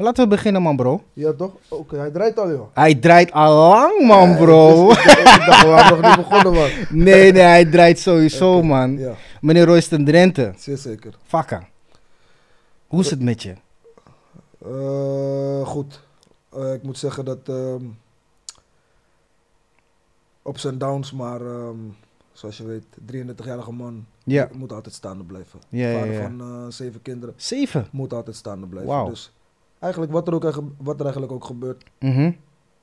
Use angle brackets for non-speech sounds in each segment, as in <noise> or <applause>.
Maar laten we beginnen, man, bro. Ja, toch? Oké, hij draait al, joh. Hij draait al lang, man, Ja, bro. Ik, dacht, we waren nog niet begonnen, man. <laughs> nee, nee, hij draait sowieso, man. Ja, Meneer Royston Drenthe, zeer zeker. fakka. Hoe is het met je? Eh, goed. Eh, ik moet zeggen dat... ehm ups en downs, maar ehm, zoals je weet, 33-jarige man Ja, moet altijd staande blijven. Ja, Vader van eh, zeven kinderen zeven. moet altijd staande blijven. Wauw. Dus eigenlijk wat er, ook, eigenlijk- wat er eigenlijk ook gebeurt, Mhm.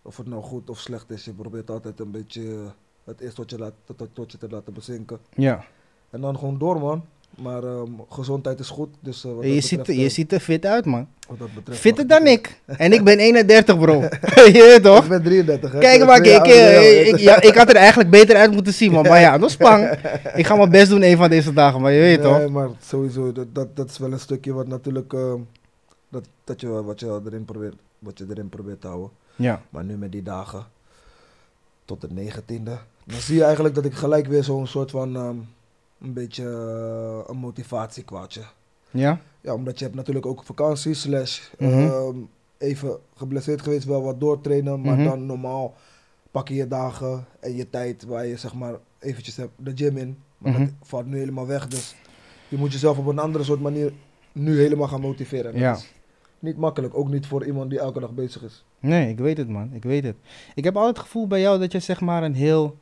of het nou goed of slecht is, je probeert altijd een beetje eh, het eerst wat je, laat, tot, tot je te laten bezinken. Ja. En dan gewoon door, man. Maar ehm, gezondheid is goed, dus eh, wat, Je ziet, je eh, ziet er fit uit, man. wat dat betreft Fitter dan ik. <laughs> En ik ben <laughs> 31, bro. <laughs> je weet toch? Ik ben 33, hè. Kijk maar, ik, jou, ik, ja, ik had er eigenlijk beter uit moeten zien, man. Maar ja, dat is pang. Ik ga mijn best doen een van deze dagen, maar je weet toch? Nee, maar sowieso, dat, dat, dat is wel een stukje wat natuurlijk, ehm, dat, dat je, wat, je erin probeert, wat je erin probeert te houden. Ja. Maar nu met die dagen, tot de negentiende, dan zie je eigenlijk dat ik gelijk weer zo'n soort van, ehm, een beetje eh, een motivatiekwaadje. Ja? Ja, omdat je hebt natuurlijk ook vakantie, slash Mhm. ehm, even geblesseerd geweest, wel wat doortrainen, maar Mhm. dan normaal pak je je dagen en je tijd waar je zeg maar eventjes hebt de gym in. Maar Mhm. dat valt nu helemaal weg, dus je moet jezelf op een andere soort manier nu helemaal gaan motiveren. En Ja. Is niet makkelijk, ook niet voor iemand die elke dag bezig is. Nee, ik weet het, man. Ik weet het. Ik heb altijd het gevoel bij jou dat je zeg maar een heel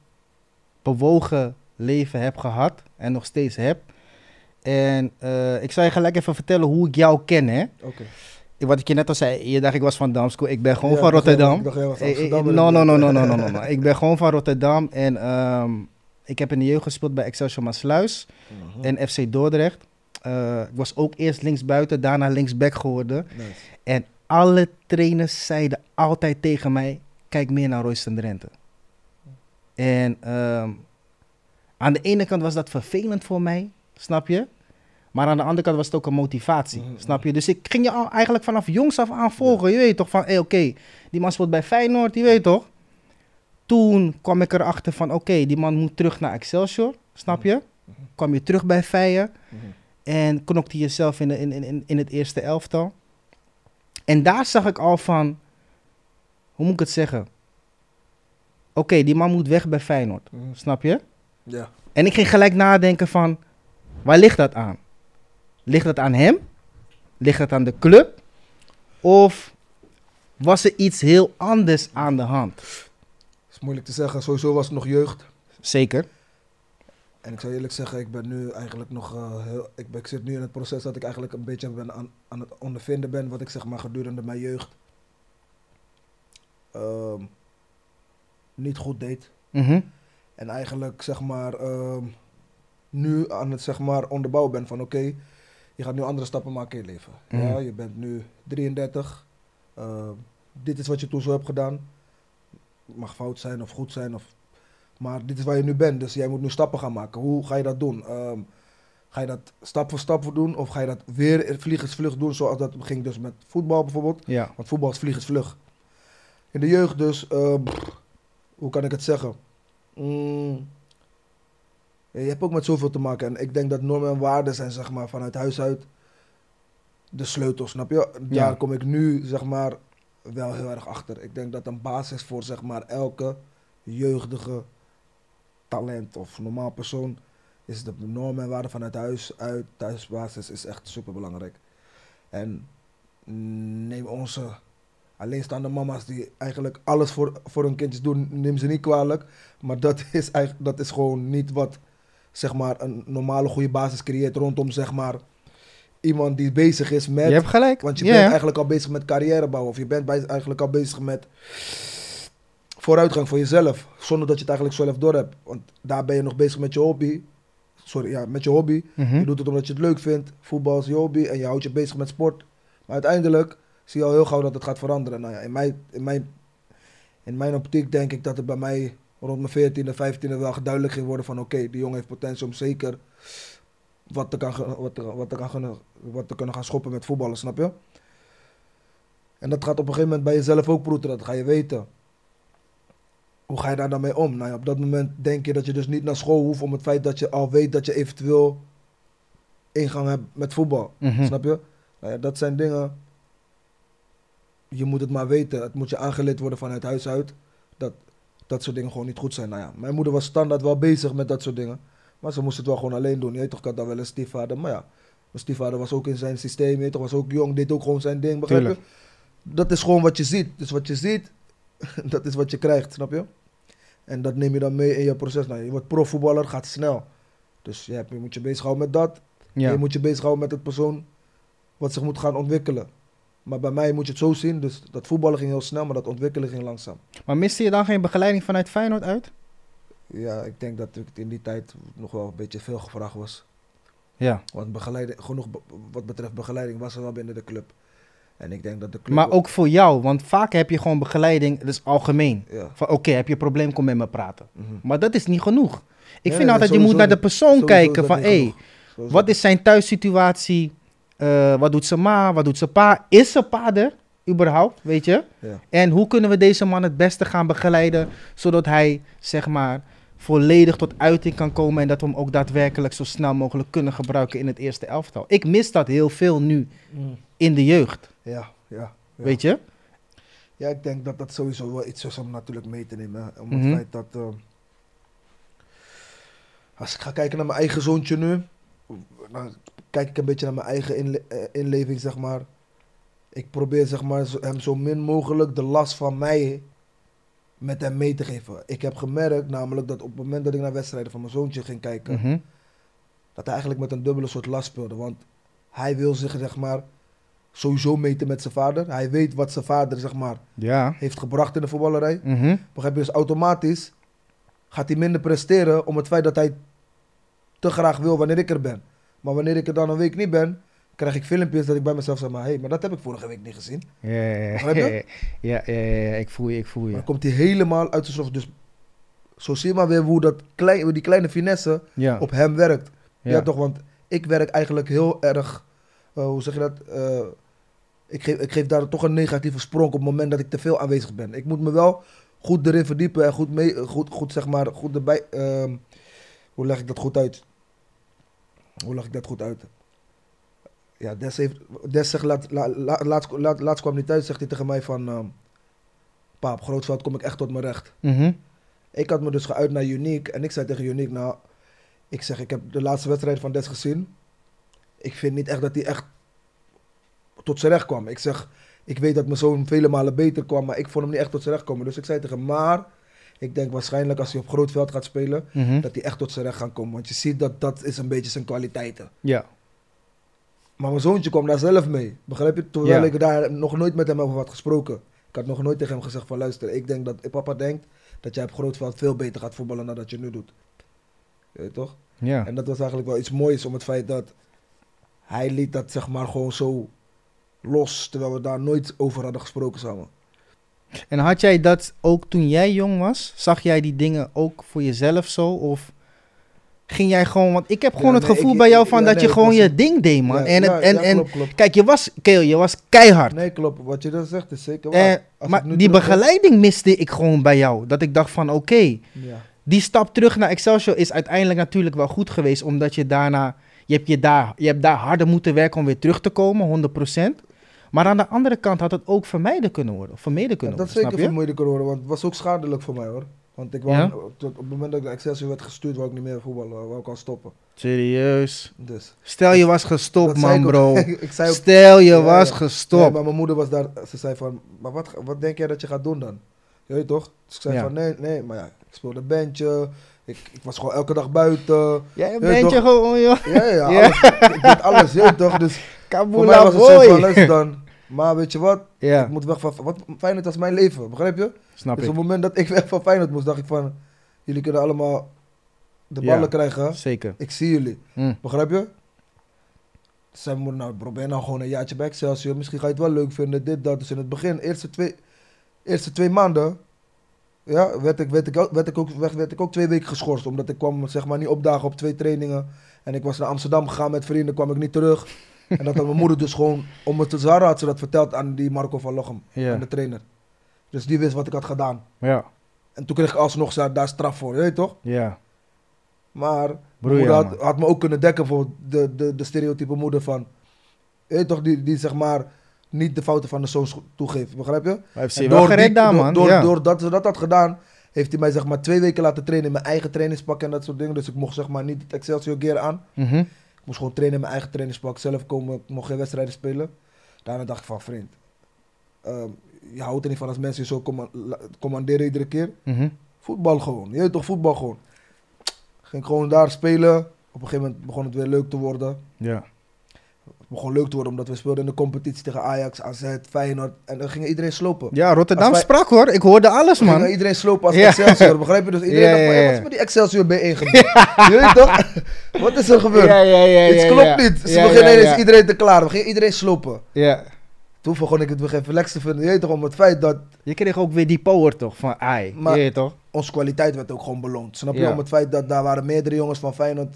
bewogen leven hebt gehad en nog steeds hebt. En eh, ik zal je gelijk even vertellen hoe ik jou ken, hè. Oké. Wat ik je net al zei, je dacht ik was van Damsko. Ik ben gewoon Ja, van ik dacht Rotterdam. ik dacht Eh, eh, Amsterdammer, No, no, no, no, inderdaad. no, no, <laughs> no, no. Ik ben gewoon van Rotterdam en ehm, ik heb in de jeugd gespeeld bij Excelsior Maasluis Mhm. en FC Dordrecht. Eh, ik was ook eerst linksbuiten, daarna linksback geworden. Nice. En alle trainers zeiden altijd tegen mij, kijk meer naar Royston Drenthe. En ehm, aan de ene kant was dat vervelend voor mij, snap je? Maar aan de andere kant was het ook een motivatie, Mhm. snap je? Dus ik ging je al eigenlijk vanaf jongs af aan volgen. Je weet toch van, hé oké, die man speelt bij Feyenoord, je weet toch? Toen kwam ik erachter van, oké, die man moet terug naar Excelsior, snap je? Mhm. Kwam je terug bij Feyenoord. En knokte jezelf in, de, in, in, in- in het eerste elftal. En daar zag ik al van, hoe moet ik het zeggen? Oké, die man moet weg bij Feyenoord, snap je? Ja. En ik ging gelijk nadenken van, waar ligt dat aan? Ligt dat aan hem? Ligt dat aan de club? Of was er iets heel anders aan de hand? is moeilijk te zeggen, sowieso was het nog jeugd. Zeker. En ik zou eerlijk zeggen, ik ben nu eigenlijk nog eh, heel. Ik, ben, ik zit nu in het proces dat ik eigenlijk een beetje ben aan, aan het ondervinden ben. Wat ik zeg maar gedurende mijn jeugd. ehm, niet goed deed. Mhm. En eigenlijk zeg maar. ehm, nu aan het zeg maar onderbouwen ben van oké. je gaat nu andere stappen maken in je leven. Ja, Mhm. je bent nu 33. ehm, dit is wat je toen zo hebt gedaan. Mag fout zijn of goed zijn. Of, maar dit is waar je nu bent. Dus jij moet nu stappen gaan maken. Hoe ga je dat doen? Ehm, ga je dat stap voor stap doen? Of ga je dat weer vliegensvlug doen? Zoals dat ging dus met voetbal bijvoorbeeld. Ja. Want voetbal is vliegensvlug. In de jeugd dus, ehm, hoe kan ik het zeggen? Mm, je hebt ook met zoveel te maken. En ik denk dat normen en waarden zijn, zeg maar, vanuit huis uit de sleutel, snap je? Daar Ja. kom ik nu, zeg maar, wel heel erg achter. Ik denk dat een basis voor, zeg maar, elke jeugdige talent of normaal persoon is de normen en waarden vanuit huis uit, thuisbasis is echt super belangrijk. En neem onze alleenstaande mama's die eigenlijk alles voor, voor hun kindjes doen, neem ze niet kwalijk. Maar dat <laughs> is, eigenlijk, dat is gewoon niet wat zeg maar, een normale goede basis creëert rondom zeg maar, iemand die bezig is met... Je hebt gelijk. Want je bent eigenlijk al bezig met carrière bouwen. Of je bent bij, eigenlijk al bezig met vooruitgang voor jezelf. Zonder dat je het eigenlijk zelf door hebt. Want daar ben je nog bezig met je hobby. Sorry, ja, met je hobby. Mhm. Je doet het omdat je het leuk vindt. Voetbal is je hobby en je houdt je bezig met sport. Maar uiteindelijk zie je al heel gauw dat het gaat veranderen. Nou ja, in mijn, in mijn, in mijn optiek denk ik dat het bij mij rond mijn 14e, 15e wel duidelijk ging worden van oké, die jongen heeft potentie om zeker wat te, kan, wat, te, wat, te kan, gaan- wat te kunnen gaan schoppen met voetballen, snap je? En dat gaat op een gegeven moment bij jezelf ook broeden, dat ga je weten. Hoe ga je daar dan mee om? Nou ja, op dat moment denk je dat je dus niet naar school hoeft om het feit dat je al weet dat je eventueel ingang hebt met voetbal. Mhm. Snap je? Nou ja, dat zijn dingen je moet het maar weten. Het moet je aangeleerd worden vanuit huis uit. Dat dat soort dingen gewoon niet goed zijn. Nou ja, mijn moeder was standaard wel bezig met dat soort dingen. Maar ze moest het wel gewoon alleen doen. Je weet toch, ik had dan wel een stiefvader. Maar ja, mijn stiefvader was ook in zijn systeem. Je weet toch, was ook jong, deed ook gewoon zijn ding. Begrijp je? Dat is gewoon wat je ziet. Dus wat je ziet, <laughs> dat is wat je krijgt, snap je? En dat neem je dan mee in je proces. Nou, je wordt profvoetballer, gaat snel. Dus je, hebt, je moet je bezighouden met dat. En je moet je bezighouden met het persoon wat zich moet gaan ontwikkelen. Maar bij mij moet je het zo zien. Dus dat voetballen ging heel snel, maar dat ontwikkelen ging langzaam. Maar miste je dan geen begeleiding vanuit Feyenoord uit? Ja, ik denk dat ik in die tijd nog wel een beetje veel gevraagd was. Ja. Want begeleiding, genoeg wat betreft begeleiding was er wel binnen de club. En ik denk dat de club... Maar ook voor jou, want vaak heb je gewoon begeleiding, dat is algemeen. Ja. Van oké, heb je een probleem, kom met me praten. mhm. Maar dat is niet genoeg. Ik Nee, vind nee, altijd, je moet naar de persoon kijken van, hé, is wat is zijn thuissituatie? Eh, wat doet zijn ma? Wat doet zijn pa? Is zijn pa er überhaupt, weet je? Ja. En hoe kunnen we deze man het beste gaan begeleiden, zodat hij, zeg maar, volledig tot uiting kan komen en dat we hem ook daadwerkelijk zo snel mogelijk kunnen gebruiken in het eerste elftal. Ik mis dat heel veel nu Mm. in de jeugd, Ja, ja. ja. weet je? Ja, ik denk dat dat sowieso wel iets is om natuurlijk mee te nemen. hè. Om Mhm. het feit dat... eh, als ik ga kijken naar mijn eigen zoontje nu... Dan kijk ik een beetje naar mijn eigen inle- eh, inleving, zeg maar. Ik probeer zeg maar, hem zo min mogelijk de last van mij met hem mee te geven. Ik heb gemerkt namelijk dat op het moment dat ik naar wedstrijden van mijn zoontje ging kijken... Mhm. dat hij eigenlijk met een dubbele soort last speelde. Want hij wil zich zeg maar sowieso meten met zijn vader. Hij weet wat zijn vader zeg maar Ja. heeft gebracht in de voetballerij. Mhm. Begrijp je? Dus automatisch gaat hij minder presteren om het feit dat hij te graag wil wanneer ik er ben. Maar wanneer ik er dan een week niet ben, krijg ik filmpjes dat ik bij mezelf zeg maar, hé, maar dat heb ik vorige week niet gezien. Ja, ja, Begrijp <laughs> ja, ja, ik voel je, ik voel je. dan komt hij helemaal uit zijn slof. Dus zo zie je maar weer hoe, dat klein, die kleine finesse op hem werkt. Ja. ja. toch, want ik werk eigenlijk heel erg, eh, hoe zeg je dat? Eh, ik, geef, ik geef daar toch een negatieve sprong op het moment dat ik te veel aanwezig ben. Ik moet me wel goed erin verdiepen en goed, mee, goed, goed zeg maar, goed erbij. ehm, hoe leg ik dat goed uit? Hoe leg ik dat goed uit? Ja, Des, heeft, Des zegt, laat, la, la- laatst, laat, laatst kwam hij thuis, zegt hij tegen mij van... ehm pa, op Grootveld kom ik echt tot mijn recht. Mhm. Ik had me dus geuit naar Unique en ik zei tegen Unique, nou, ik zeg, ik heb de laatste wedstrijd van Des gezien. Ik vind niet echt dat hij echt tot zijn recht kwam. Ik zeg, ik weet dat mijn zoon vele malen beter kwam, maar ik vond hem niet echt tot zijn recht komen. Dus ik zei tegen hem, maar ik denk waarschijnlijk als hij op groot veld gaat spelen, Mhm. dat hij echt tot zijn recht gaat komen. Want je ziet dat dat is een beetje zijn kwaliteiten. Ja. Maar mijn zoontje kwam daar zelf mee. Begrijp je? Terwijl Ja. ik daar nog nooit met hem over had gesproken. Ik had nog nooit tegen hem gezegd van luister, ik denk dat papa denkt dat jij op grootveld veel beter gaat voetballen dan dat je nu doet. Je weet toch? Ja. En dat was eigenlijk wel iets moois om het feit dat hij liet dat zeg maar gewoon zo los, terwijl we daar nooit over hadden gesproken samen. En had jij dat ook toen jij jong was? Zag jij die dingen ook voor jezelf zo? Of ging jij gewoon... Want ik heb gewoon Ja, het gevoel ik- bij jou van ja, dat nee, je gewoon je een- ding deed, man. Ja, en het, en, en klopt, klopt. kijk, je was, Keel, je was keihard. Nee, klopt. Wat je dan zegt is zeker waar. Eh, Als maar die begeleiding miste ik gewoon bij jou. Dat ik dacht van, oké, Ja. die stap terug naar Excelsior is uiteindelijk natuurlijk wel goed geweest. Omdat je daarna, je hebt, je daar, je hebt daar harder moeten werken om weer terug te komen, 100%. Maar aan de andere kant had het ook vermijden kunnen worden. Vermeden Ja, kunnen dat is worden, zeker je? vermoeilijker worden, want het was ook schadelijk voor mij hoor. Want ik wou, Ja? tot op het moment dat ik naar Excelsior werd gestuurd, wou ik niet meer voetballen, wou ik al stoppen. Serieus. Dus. Stel je was gestopt, Dat man, ook. bro. <laughs> ik zei ook, Stel je Ja, was ja. gestopt. Nee, maar mijn moeder was daar, ze zei van, maar wat, wat denk jij dat je gaat doen dan? Je weet toch? Dus ik zei Ja. van, nee, nee, maar ja, ik speelde bandje, ik, ik was gewoon elke dag buiten. Jij Ja, bent je toch? gewoon, joh. Ja, ja, <laughs> Ja. Alles, ik deed alles, je weet toch? Dus voor Kabula mij was het van, luister dan, maar weet je wat? Ja, Ik moet weg van, wat Feyenoord als mijn leven, begrijp je? snap dus ik. op het moment dat ik <laughs> weg van Feyenoord moest, dacht ik van, jullie kunnen allemaal de Ja. ballen krijgen, Zeker. ik zie jullie. Hm. Begrijp je? Mijn moeder, nou je nou gewoon een jaartje bij Excelsior. Misschien ga je het wel leuk vinden, dit, dat. Dus in het begin, eerste twee, eerste twee maanden, ja, werd ik, werd, ik, ook- werd, ik ook, werd, werd ik ook twee weken geschorst. Omdat ik kwam, zeg maar, niet opdagen op twee trainingen. En ik was naar Amsterdam gegaan met vrienden, kwam ik niet terug. En dat had mijn moeder dus gewoon, om het te zwaren had ze dat verteld aan die Marco van Lochem, Ja. aan de trainer. Dus die wist wat ik had gedaan. Ja, En toen kreeg ik alsnog za- daar straf voor, je weet toch? ja. Maar mijn moeder ja, had, me ook kunnen dekken voor de, de, de stereotype moeder van... Je weet toch, die, die zeg maar niet de fouten van de zoon scho- toegeeft. Begrijp je? Hij heeft En ze wel door gered die- daar, door- man. Door, ja. Doordat ze dat had gedaan, heeft hij mij zeg maar twee weken laten trainen in mijn eigen trainingspak en dat soort dingen. Dus ik mocht zeg maar niet het Excelsior gear aan. Mhm. Moest gewoon trainen in mijn eigen trainingspak, zelf komen, ik mocht geen wedstrijden spelen. Daarna dacht ik van, vriend, ehm, je houdt er niet van als mensen je zo commanderen iedere keer. Mhm. Voetbal gewoon, je toch, voetbal gewoon. Ging gewoon daar spelen. Op een gegeven moment begon het weer leuk te worden. Ja. Begon leuk te worden omdat we speelden in de competitie tegen Ajax, AZ, Feyenoord. En dan ging iedereen slopen. ja, Rotterdam wij- sprak hoor. Ik hoorde alles, Dan ging man. iedereen slopen als Ja. Excelsior, begrijp je? Dus <laughs> iedereen Ja, dacht van, ja, "Hey, ja. wat is met die Excelsior B1 <laughs> gebeurd? je weet toch? <laughs> Wat is er gebeurd? Ja, ja, ja. Iets klopt niet. Ze beginnen ineens iedereen te klaar. We gingen iedereen slopen. Ja. Toen begon ik het weer even relaxed te vinden. Je weet toch, om het feit dat Je kreeg ook weer die power toch van ai. Maar- je weet toch? onze kwaliteit werd ook gewoon beloond. Snap je? Om het feit dat daar waren meerdere jongens van Feyenoord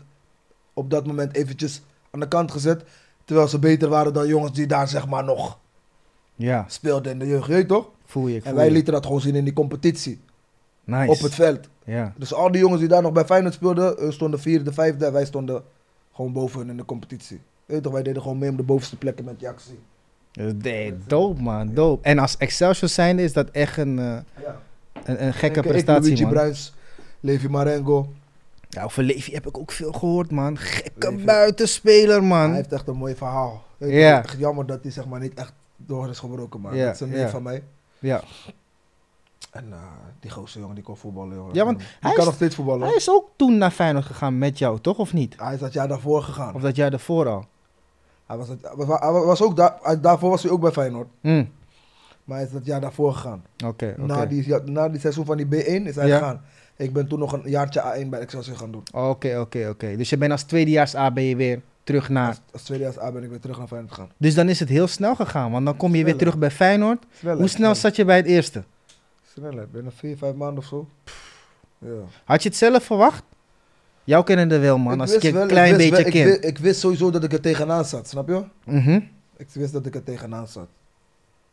op dat moment eventjes aan de kant gezet. Terwijl ze beter waren dan jongens die daar zeg maar nog Ja, speelden in de jeugd. Je toch? voel je. ik En wij lieten dat gewoon zien in die competitie. nice. Op het veld. Ja. Dus al die jongens die daar nog bij Feyenoord speelden, hun stonden vierde, vijfde. En wij stonden gewoon boven hun in de competitie. Je weet toch, wij deden gewoon mee om de bovenste plekken met die actie. Nee, dope man, dope. En als Excelsior zijnde is dat echt een, eh, Ja. een, een gekke Ik, ik, prestatie Luigi man. Bruins, Levi Marengo. Ja, over Levi heb ik ook veel gehoord man. Gekke Levi. buitenspeler man. Hij heeft echt een mooi verhaal. Ja. Echt jammer dat hij zeg maar niet echt door is gebroken. Ja, dat is een neef van mij. Ja. En eh, die gozer jongen, die kon voetballen jongen. Ja, want die hij kan is- nog steeds voetballen. Hij is ook toen naar Feyenoord gegaan met jou, toch? Of niet? Hij is dat jaar daarvoor gegaan. Of dat jij ervoor al? Hij was, het, hij was- ook daar, daarvoor was hij ook bij Feyenoord. Hm, Maar hij is dat jaar daarvoor gegaan. Oké, oké. Na, die, na die seizoen van die B1 is hij Ja. gegaan. Ik ben toen nog een jaartje A1 bij Excelsior gaan doen. Oké, oké, oké. Dus je bent als tweedejaars A ben je weer terug naar... Als, als tweedejaars A ben ik weer terug naar Feyenoord gegaan. Dus dan is het heel snel gegaan, want dan kom je weer Sneller. terug bij Feyenoord. Hoe snel zat je bij het eerste? Snelheid, binnen vier, vijf maanden of zo. Ja. Had je het zelf verwacht? Jou kennende wel, man. als ik je een klein beetje wel- ken. ik, wist, ik wist sowieso dat ik er tegenaan zat, snap je? Mhm. Ik wist dat ik er tegenaan zat.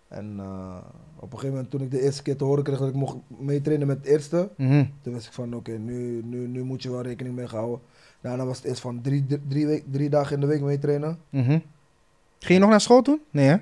En eh, op een gegeven moment toen ik de eerste keer te horen kreeg dat ik mocht meetrainen met het eerste, mhm. toen wist ik van oké, nu, nu, nu moet je wel rekening mee houden. Daarna was het eerst van drie, drie, week, drie dagen in de week meetrainen. mhm. Ging je nog naar school toen? Nee, hè?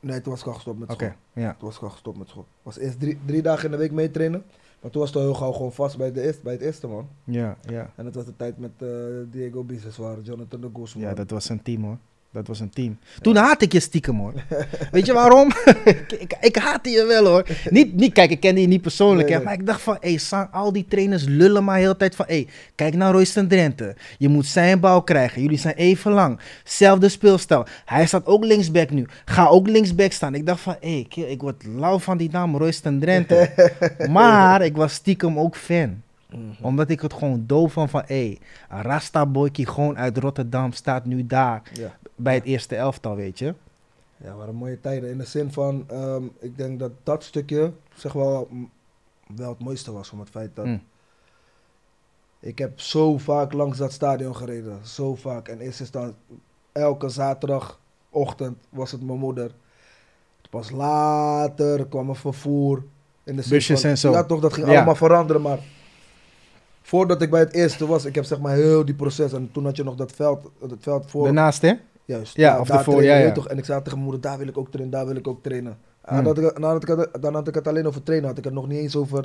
Nee, toen was ik al gestopt met Oké, school. ja. Toen was ik al gestopt met school. was eerst drie, drie dagen in de week meetrainen. Maar toen was het al heel gauw gewoon vast bij, de eerste, bij het eerste man. Ja, ja. En dat was de tijd met eh, Diego Biseswar, Jonathan de Guzman. Ja, dat was een team, hoor. Dat was een team. Toen haatte ik je stiekem, hoor. <laughs> Weet je waarom? <laughs> ik, ik, ik haatte je wel, hoor. Niet, niet, kijk, ik kende je niet persoonlijk, Nee, hè, nee. maar ik dacht van, hé, Sang, al die trainers lullen maar heel de tijd van, hé, kijk naar Royston Drenthe. Je moet zijn bal krijgen. Jullie zijn even lang. Zelfde speelstijl. Hij staat ook linksback nu. Ga ook linksback staan. Ik dacht van, hé, kill, ik word lauw van die naam Royston Drenthe. <laughs> maar ik was stiekem ook fan. Mhm. Omdat ik het gewoon doof van van, hé, een Rasta boykie gewoon uit Rotterdam staat nu daar Ja. bij het eerste elftal, weet je. Ja, waren mooie tijden. In de zin van, ehm, ik denk dat dat stukje zeg wel, wel het mooiste was. Om het feit dat Mm. ik heb zo vaak langs dat stadion gereden. Zo vaak. En eerst is dan elke zaterdagochtend was het mijn moeder. Pas later kwam er vervoer. In de Busjes van- en zo. Ja, toch, dat ging Ja. allemaal veranderen. Maar voordat ik bij het eerste was, ik heb zeg maar heel die proces. En toen had je nog dat veld, dat veld voor. Daarnaast, hè? Juist. Ja, of daar ervoor, trainen, ja, Toch? En ik zei tegen mijn moeder, daar wil ik ook trainen, daar wil ik ook trainen. Hmm. En dat ik, nadat ik het, dan had ik het alleen over trainen, had ik het nog niet eens over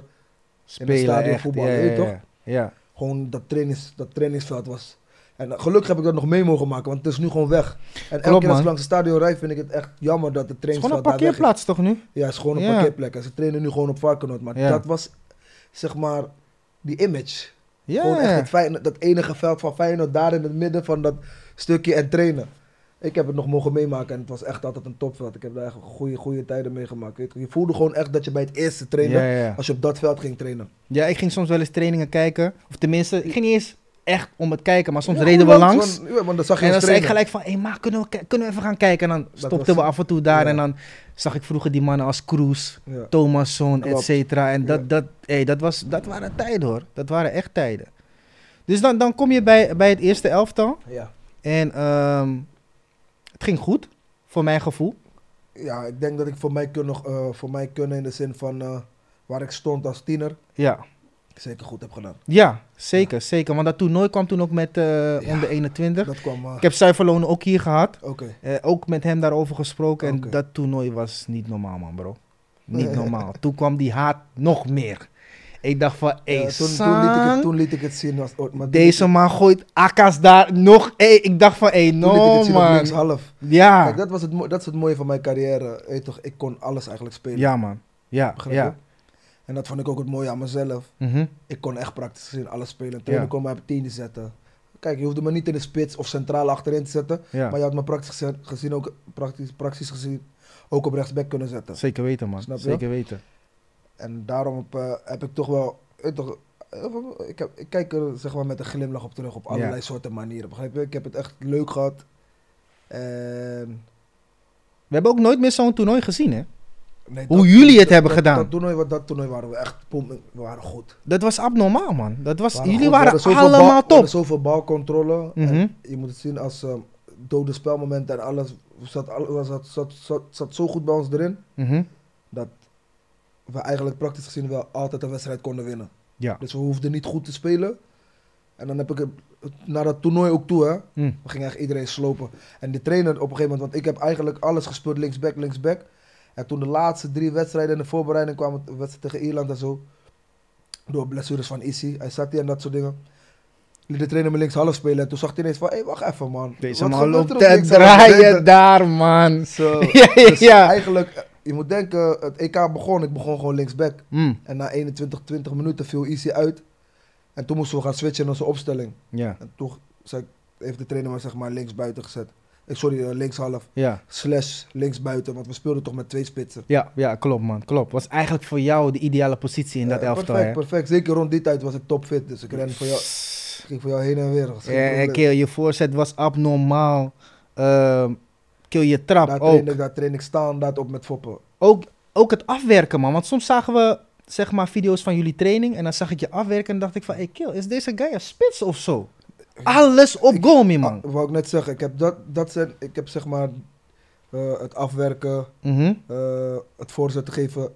Spelen stadion echt. voetbal, ja, weet ja, toch? ja. Gewoon dat, trainings, dat trainingsveld was. En gelukkig heb ik dat nog mee mogen maken, want het is nu gewoon weg. En elke keer als ik langs het stadion rijd, vind ik het echt jammer dat Het is gewoon trainingsveld een parkeerplaats toch nu? Ja, het is gewoon een parkeerplek. En ze trainen nu gewoon op Varkenoord. Maar dat was, zeg maar, die image. Ja. Gewoon echt het Feyenoord- dat enige veld van Feyenoord daar in het midden van dat stukje en trainen. Ik heb het nog mogen meemaken en het was echt altijd een topveld. Ik heb daar echt goede, goede tijden meegemaakt. Je. voelde gewoon echt dat je bij het eerste ja, ja. als je op dat veld ging trainen. ja, ik ging soms wel eens trainingen kijken. Of tenminste, ik ging niet eens echt om het kijken, maar soms Ja, reden we langs. Ja, want dan zag je En dan zei ik gelijk van, hé, hey, maar kunnen we, kunnen we even gaan kijken? En dan stopten was- we af en toe daar ja. en dan zag ik vroeger die mannen als Kroes. Thomasson, et cetera. En dat, dat, hey, dat, was, dat waren tijden hoor. Dat waren echt tijden. Dus dan, dan kom je bij, bij het eerste elftal. Ja. En ehm, het ging goed, voor mijn gevoel. ja, ik denk dat ik voor mij kunnen, eh, voor mij kunnen in de zin van eh, waar ik stond als tiener. Ja, zeker goed heb gedaan. Ja, zeker, zeker. Want dat toernooi kwam toen ook met eh onder 21. Dat kwam... eh, Ik heb Zuiverloon ook hier gehad. Oké. Eh, ook met hem daarover gesproken. En dat toernooi was niet normaal, man, bro. Niet normaal. Toen kwam die haat nog meer. Ik dacht van, hé, Ja, hey, toen, toen, liet ik het, toen liet ik het zien. Als, oh, maar deze man gooit akka's daar nog. Hey, ik dacht van, hé, hey, toen liet ik no, het zien op man. half. Ja, Kijk, dat, was het, dat is het mooie van mijn carrière. Je toch, ik kon alles eigenlijk spelen. ja, man. Ja, Begrijp ja. je? En dat vond ik ook het mooie aan mezelf. Mhm. Ik kon echt praktisch gezien alles spelen. Trainer Ja. kon mij op tien zetten. Kijk, je hoefde me niet in de spits of centraal achterin te zetten. ja. Maar je had me praktisch gezien, ook, praktisch, praktisch gezien ook op rechtsback kunnen zetten. Zeker weten, man. Snap je? Zeker weten. En daarom heb, eh, heb ik toch wel... weet toch, eh, ik, heb, ik kijk er zeg maar, met een glimlach op terug op allerlei Ja. soorten manieren. Begrijp je? Ik heb het echt leuk gehad. En, We hebben ook nooit meer zo'n toernooi gezien, hè? Nee, Hoe jullie het hebben dat, gedaan. Dat toernooi, dat toernooi waren we echt... We waren goed. Dat was abnormaal, man. Dat was, We waren jullie goed. We waren bal- allemaal we hadden top. zoveel balcontrole. En Mhm. je moet het zien als ehm, dode spelmomenten en alles. Zat, alles zat, zat, zat, zat zo goed bij ons erin. Mhm. Dat we eigenlijk praktisch gezien wel altijd een wedstrijd konden winnen. Ja. Dus we hoefden niet goed te spelen. En dan heb ik het naar dat toernooi ook toe, hè. Mm. We gingen echt iedereen slopen. En de trainer op een gegeven moment, want ik heb eigenlijk alles gespeeld linksback, linksback. En toen de laatste drie wedstrijden in de voorbereiding kwamen, de wedstrijd tegen Ierland en zo. Door blessures van Issy, hij zat hier en dat soort dingen. Liet de trainer me links half spelen en toen zag hij ineens van, hé, hey, wacht even man. Deze man loopt op te draaien daar, man. Zo. Ja, <laughs> ja, Dus ja. eigenlijk, eh, je moet denken, het EK begon, ik begon gewoon linksback. Mm. En na 21, 20 minuten viel Issy uit. En toen moesten we gaan switchen in onze opstelling. Ja, En toen zei, heeft de trainer me zeg maar links buiten gezet. Eh, Sorry, eh, links half. ja. Slash links buiten, want we speelden toch met twee spitsen. Ja, ja, klopt, man. Klopt. Was eigenlijk voor jou de ideale positie in dat Eh, elftal, perfect, hè? perfect. Zeker rond die tijd was ik topfit. Dus ik ren voor jou, ging voor jou heen en weer. Dat Ja, kill, je voorzet was abnormaal. Ehm kill, je trap daar, ook. train ik, daar train ik standaard op met foppen. ook. Ook het afwerken, man. Want soms zagen we, zeg maar, video's van jullie training. En dan zag ik je afwerken en dacht ik van... Hé, kill, is deze guy een spits of zo? Alles op Ik- man. Ah, wou ik net zeggen, ik heb, dat, dat zijn, ik heb zeg maar eh, het afwerken, Mhm. eh, het voorzetten geven,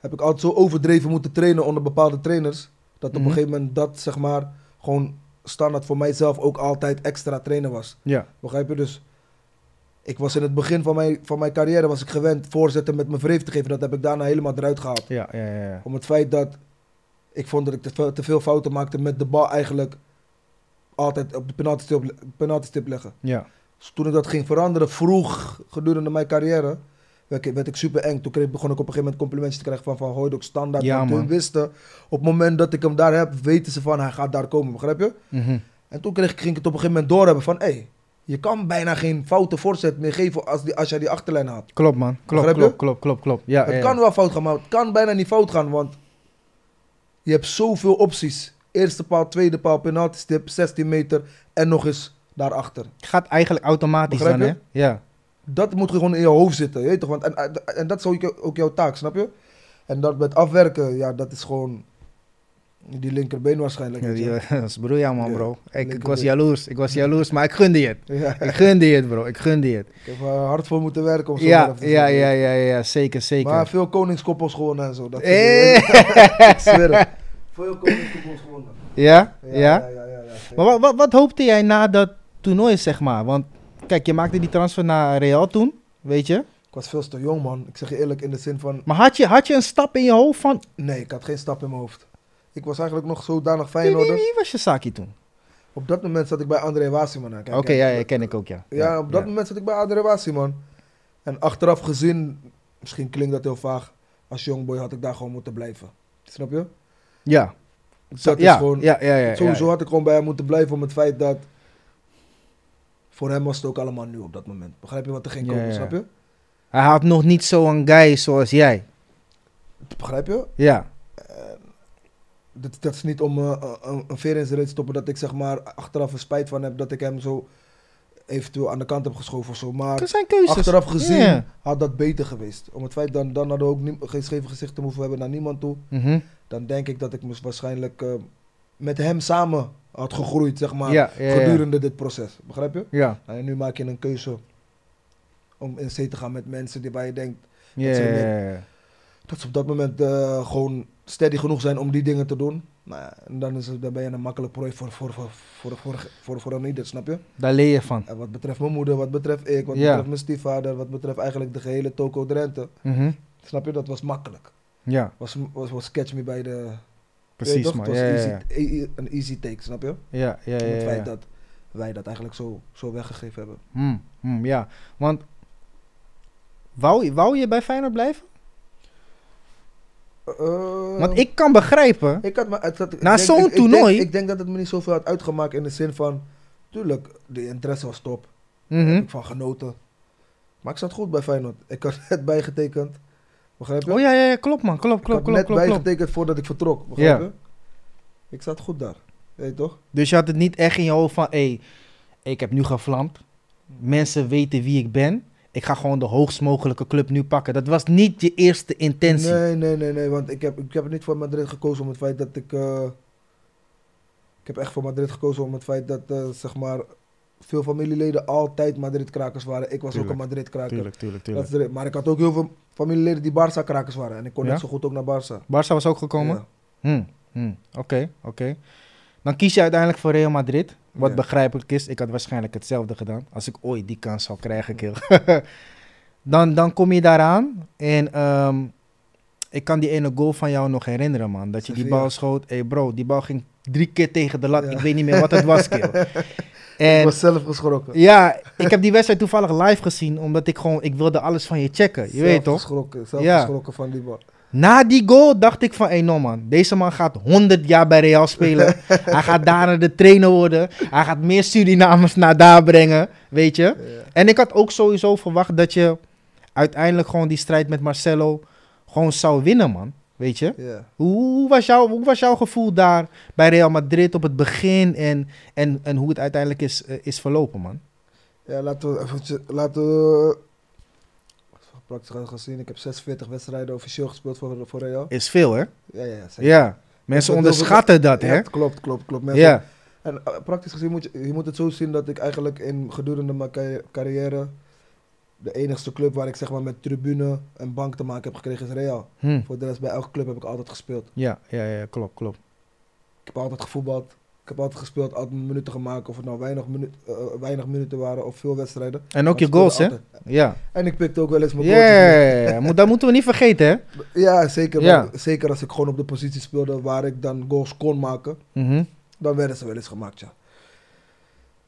heb ik altijd zo overdreven moeten trainen onder bepaalde trainers. Dat op Mhm. een gegeven moment dat zeg maar gewoon standaard voor mijzelf ook altijd extra trainen was. Ja. Begrijp je? Dus ik was in het begin van mijn, van mijn carrière was ik gewend voorzetten met mijn vreef te geven. Dat heb ik daarna helemaal eruit gehaald. Ja, ja, ja. ja. Om het feit dat ik vond dat ik te veel fouten maakte met de bal eigenlijk altijd op de penaltystip, penaltystip leggen. Ja. Dus toen ik dat ging veranderen, vroeg gedurende mijn carrière, werd ik, werd ik super eng. Toen kreeg, begon ik op een gegeven moment complimentjes te krijgen van Van Hooyd ook standaard. Ja, want man. wisten, op het moment dat ik hem daar heb, weten ze van hij gaat daar komen, begrijp je? Mhm. En toen kreeg, ik- ging ik het op een gegeven moment doorhebben van, hé, hey, je kan bijna geen foute voorzet meer geven als, die, als jij die achterlijn had. Klopt, man. Klopt, klopt, klopt, klopt, klopt. Ja, het ja, kan ja. wel fout gaan, maar het kan bijna niet fout gaan, want je hebt zoveel opties. Eerste paal, tweede paal, penaltystip, 16 meter en nog eens daarachter. Gaat eigenlijk automatisch Begrijp dan, hè? Ja. Dat moet gewoon in je hoofd zitten, je weet toch? Want, en, en, en dat is ook, ook jouw taak, snap je? En dat met afwerken, ja, dat is gewoon die linkerbeen waarschijnlijk. Ja, <laughs> Dat is briljant, man, Ja, bro. Ik, was jaloers. Ik was jaloers, maar ik gunde je het. <laughs> Ja, Ik gunde je het, bro. Ik gunde je het. ik heb er hard voor moeten werken om zo Ja, ja, ja, ja, ja, zeker, zeker. Maar veel koningskoppels gewonnen en zo. Dat Eh. <laughs> ik zweer het. Veel koningskoppels gewonnen. Ja? Ja, Ja? ja, ja. Maar wat, wat, wat hoopte jij na dat toernooi, zeg maar? Want kijk, je maakte die transfer naar Real toen, weet je? Ik was veel te jong, man. Ik zeg je eerlijk, in de zin van... Maar had je, had je een stap in je hoofd van... Nee, ik had geen stap in mijn hoofd. Ik was eigenlijk nog zodanig Wie, wie, Feyenoorder. wie was je Saki toen? Op dat moment zat ik bij André Wasiman. Oké, ja, ken ik ook, ja. Ja, op dat moment zat ik bij André Wasiman. En achteraf gezien, misschien klinkt dat heel vaag. Als jongboy had ik daar gewoon moeten blijven. Snap je? Ja, Dat ja, is gewoon... ja, ja, ja, ja. Sowieso had ik gewoon bij hem moeten blijven om het feit dat... Voor hem was het ook allemaal nieuw op dat moment. Begrijp je wat er ging komen, snap je? Hij had nog niet zo'n guy zoals jij. Begrijp je? Ja, Dat, dat is niet om eh, een, een veer in zijn reet te stoppen dat ik zeg maar achteraf een spijt van heb dat ik hem zo eventueel aan de kant heb geschoven of zo. Maar dat zijn keuzes. achteraf gezien had dat beter geweest. Om het feit dan, dan hadden we ook nie- geen scheve gezichten hoeven hebben naar niemand toe. Mhm. Dan denk ik dat ik me waarschijnlijk eh, met hem samen had gegroeid, zeg maar, ja, ja, ja. gedurende dit proces. Begrijp je? Ja, En nu maak je een keuze om in zee te gaan met mensen die waar je denkt dat ze op dat moment eh, gewoon steady genoeg zijn om die dingen te doen. En dan, is het, dan ben je een makkelijk prooi voor, voor, voor, voor, voor, voor, voor een ieder, snap je? Daar leer je van. En wat betreft mijn moeder, wat betreft ik, wat Ja. betreft mijn stiefvader, wat betreft eigenlijk de gehele Toko Drenthe. Mhm. Snap je? Dat was makkelijk. Ja, Was, was, was catch me bij de... precies man. Het was ja, easy, ja. e- e- een easy take, snap je? ja, ja, ja, het feit dat wij dat eigenlijk zo, zo weggegeven hebben. Hmm, hmm, ja, want wou, je- wou je bij Feyenoord blijven? Eh, Want ik kan begrijpen. Ik had, maar, het, had- ik Na zo'n ik- ik toernooi- denk- Ik denk dat het me niet zoveel had uitgemaakt in de zin van... Tuurlijk, de interesse was top. Heb ik van genoten. Maar ik zat goed bij Feyenoord. Ik had net bijgetekend. Begrijp je? Oh ja, ja, ja, klopt man. Klopt, ik klopt, had klopt, net klopt, klopt. bijgetekend voordat ik vertrok. Begrijp Ja. je? Ik zat goed daar. Weet je toch? Dus je had het niet echt in je hoofd van, hé, ik heb nu gevlamd. Mensen weten wie ik ben. Ik ga gewoon de hoogst mogelijke club nu pakken. Dat was niet je eerste intentie. Nee, nee, nee, nee. Want ik heb, ik heb niet voor Madrid gekozen om het feit dat ik... eh, ik heb echt voor Madrid gekozen om het feit dat, eh, zeg maar... Veel familieleden altijd Madrid-krakers waren. Ik was Tuurlijk, ook een Madrid-kraker. Tuurlijk, tuurlijk, Dat tuurlijk. is maar ik had ook heel veel familieleden die Barça-krakers waren. En ik kon Ja? net zo goed ook naar Barça. Barça was ook gekomen? Ja. Hmm, hmm, Oké, oké. Dan kies je uiteindelijk voor Real Madrid. Wat Ja. begrijpelijk is. Ik had waarschijnlijk hetzelfde gedaan. Als ik ooit die kans zou krijgen, kill. <laughs> dan, dan kom je daaraan. En ehm, ik kan die ene goal van jou nog herinneren, man. Dat je die bal schoot. Hé hey bro, die bal ging drie keer tegen de lat. Ja. Ik weet niet meer wat het was, kill. <laughs> ik En was zelf geschrokken. ja, ik heb die wedstrijd toevallig live gezien. Omdat ik gewoon, ik wilde alles van je checken. Je Zelf weet toch? Geschrokken, zelf Ja. geschrokken van die bal. Na die goal dacht ik van, hé no man, deze man gaat 100 jaar bij Real spelen. <laughs> hij gaat daarna de trainer worden. Hij gaat meer Surinamers naar daar brengen, weet je. Ja. En ik had ook sowieso verwacht dat je uiteindelijk gewoon die strijd met Marcelo gewoon zou winnen, man. Weet je? Ja. Hoe, hoe, was jouw, hoe was jouw gevoel daar bij Real Madrid op het begin en, en, en hoe het uiteindelijk is, eh, is verlopen, man? Ja, laten we even... Laten we... Praktisch gezien. Ik heb 46 wedstrijden officieel gespeeld voor, voor Real. Is veel, hè? Ja, ja, ja. zeker. Ja. Mensen onderschatten dat, Ja, hè? klopt, klopt, klopt. Mensen, Ja. En eh, praktisch gezien moet je, je moet het zo zien dat ik eigenlijk in gedurende mijn ca- carrière de enigste club waar ik zeg maar met tribune en bank te maken heb gekregen is Real. Hm. Voor de rest bij elke club heb ik altijd gespeeld. Ja, ja, ja, klopt, klopt. Ik heb altijd gevoetbald. Ik heb altijd gespeeld, altijd minuten gemaakt. Of het nou weinig, minu eh, weinig minuten waren of veel wedstrijden. En ook je goals, hè? Ja. En ik pikte ook wel eens mijn Ja, goaltjes ja, dat moeten we niet vergeten, hè? <laughs> Ja, zeker. Ja. Zeker als ik gewoon op de positie speelde waar ik dan goals kon maken. Mhm. Dan werden ze wel eens gemaakt, ja.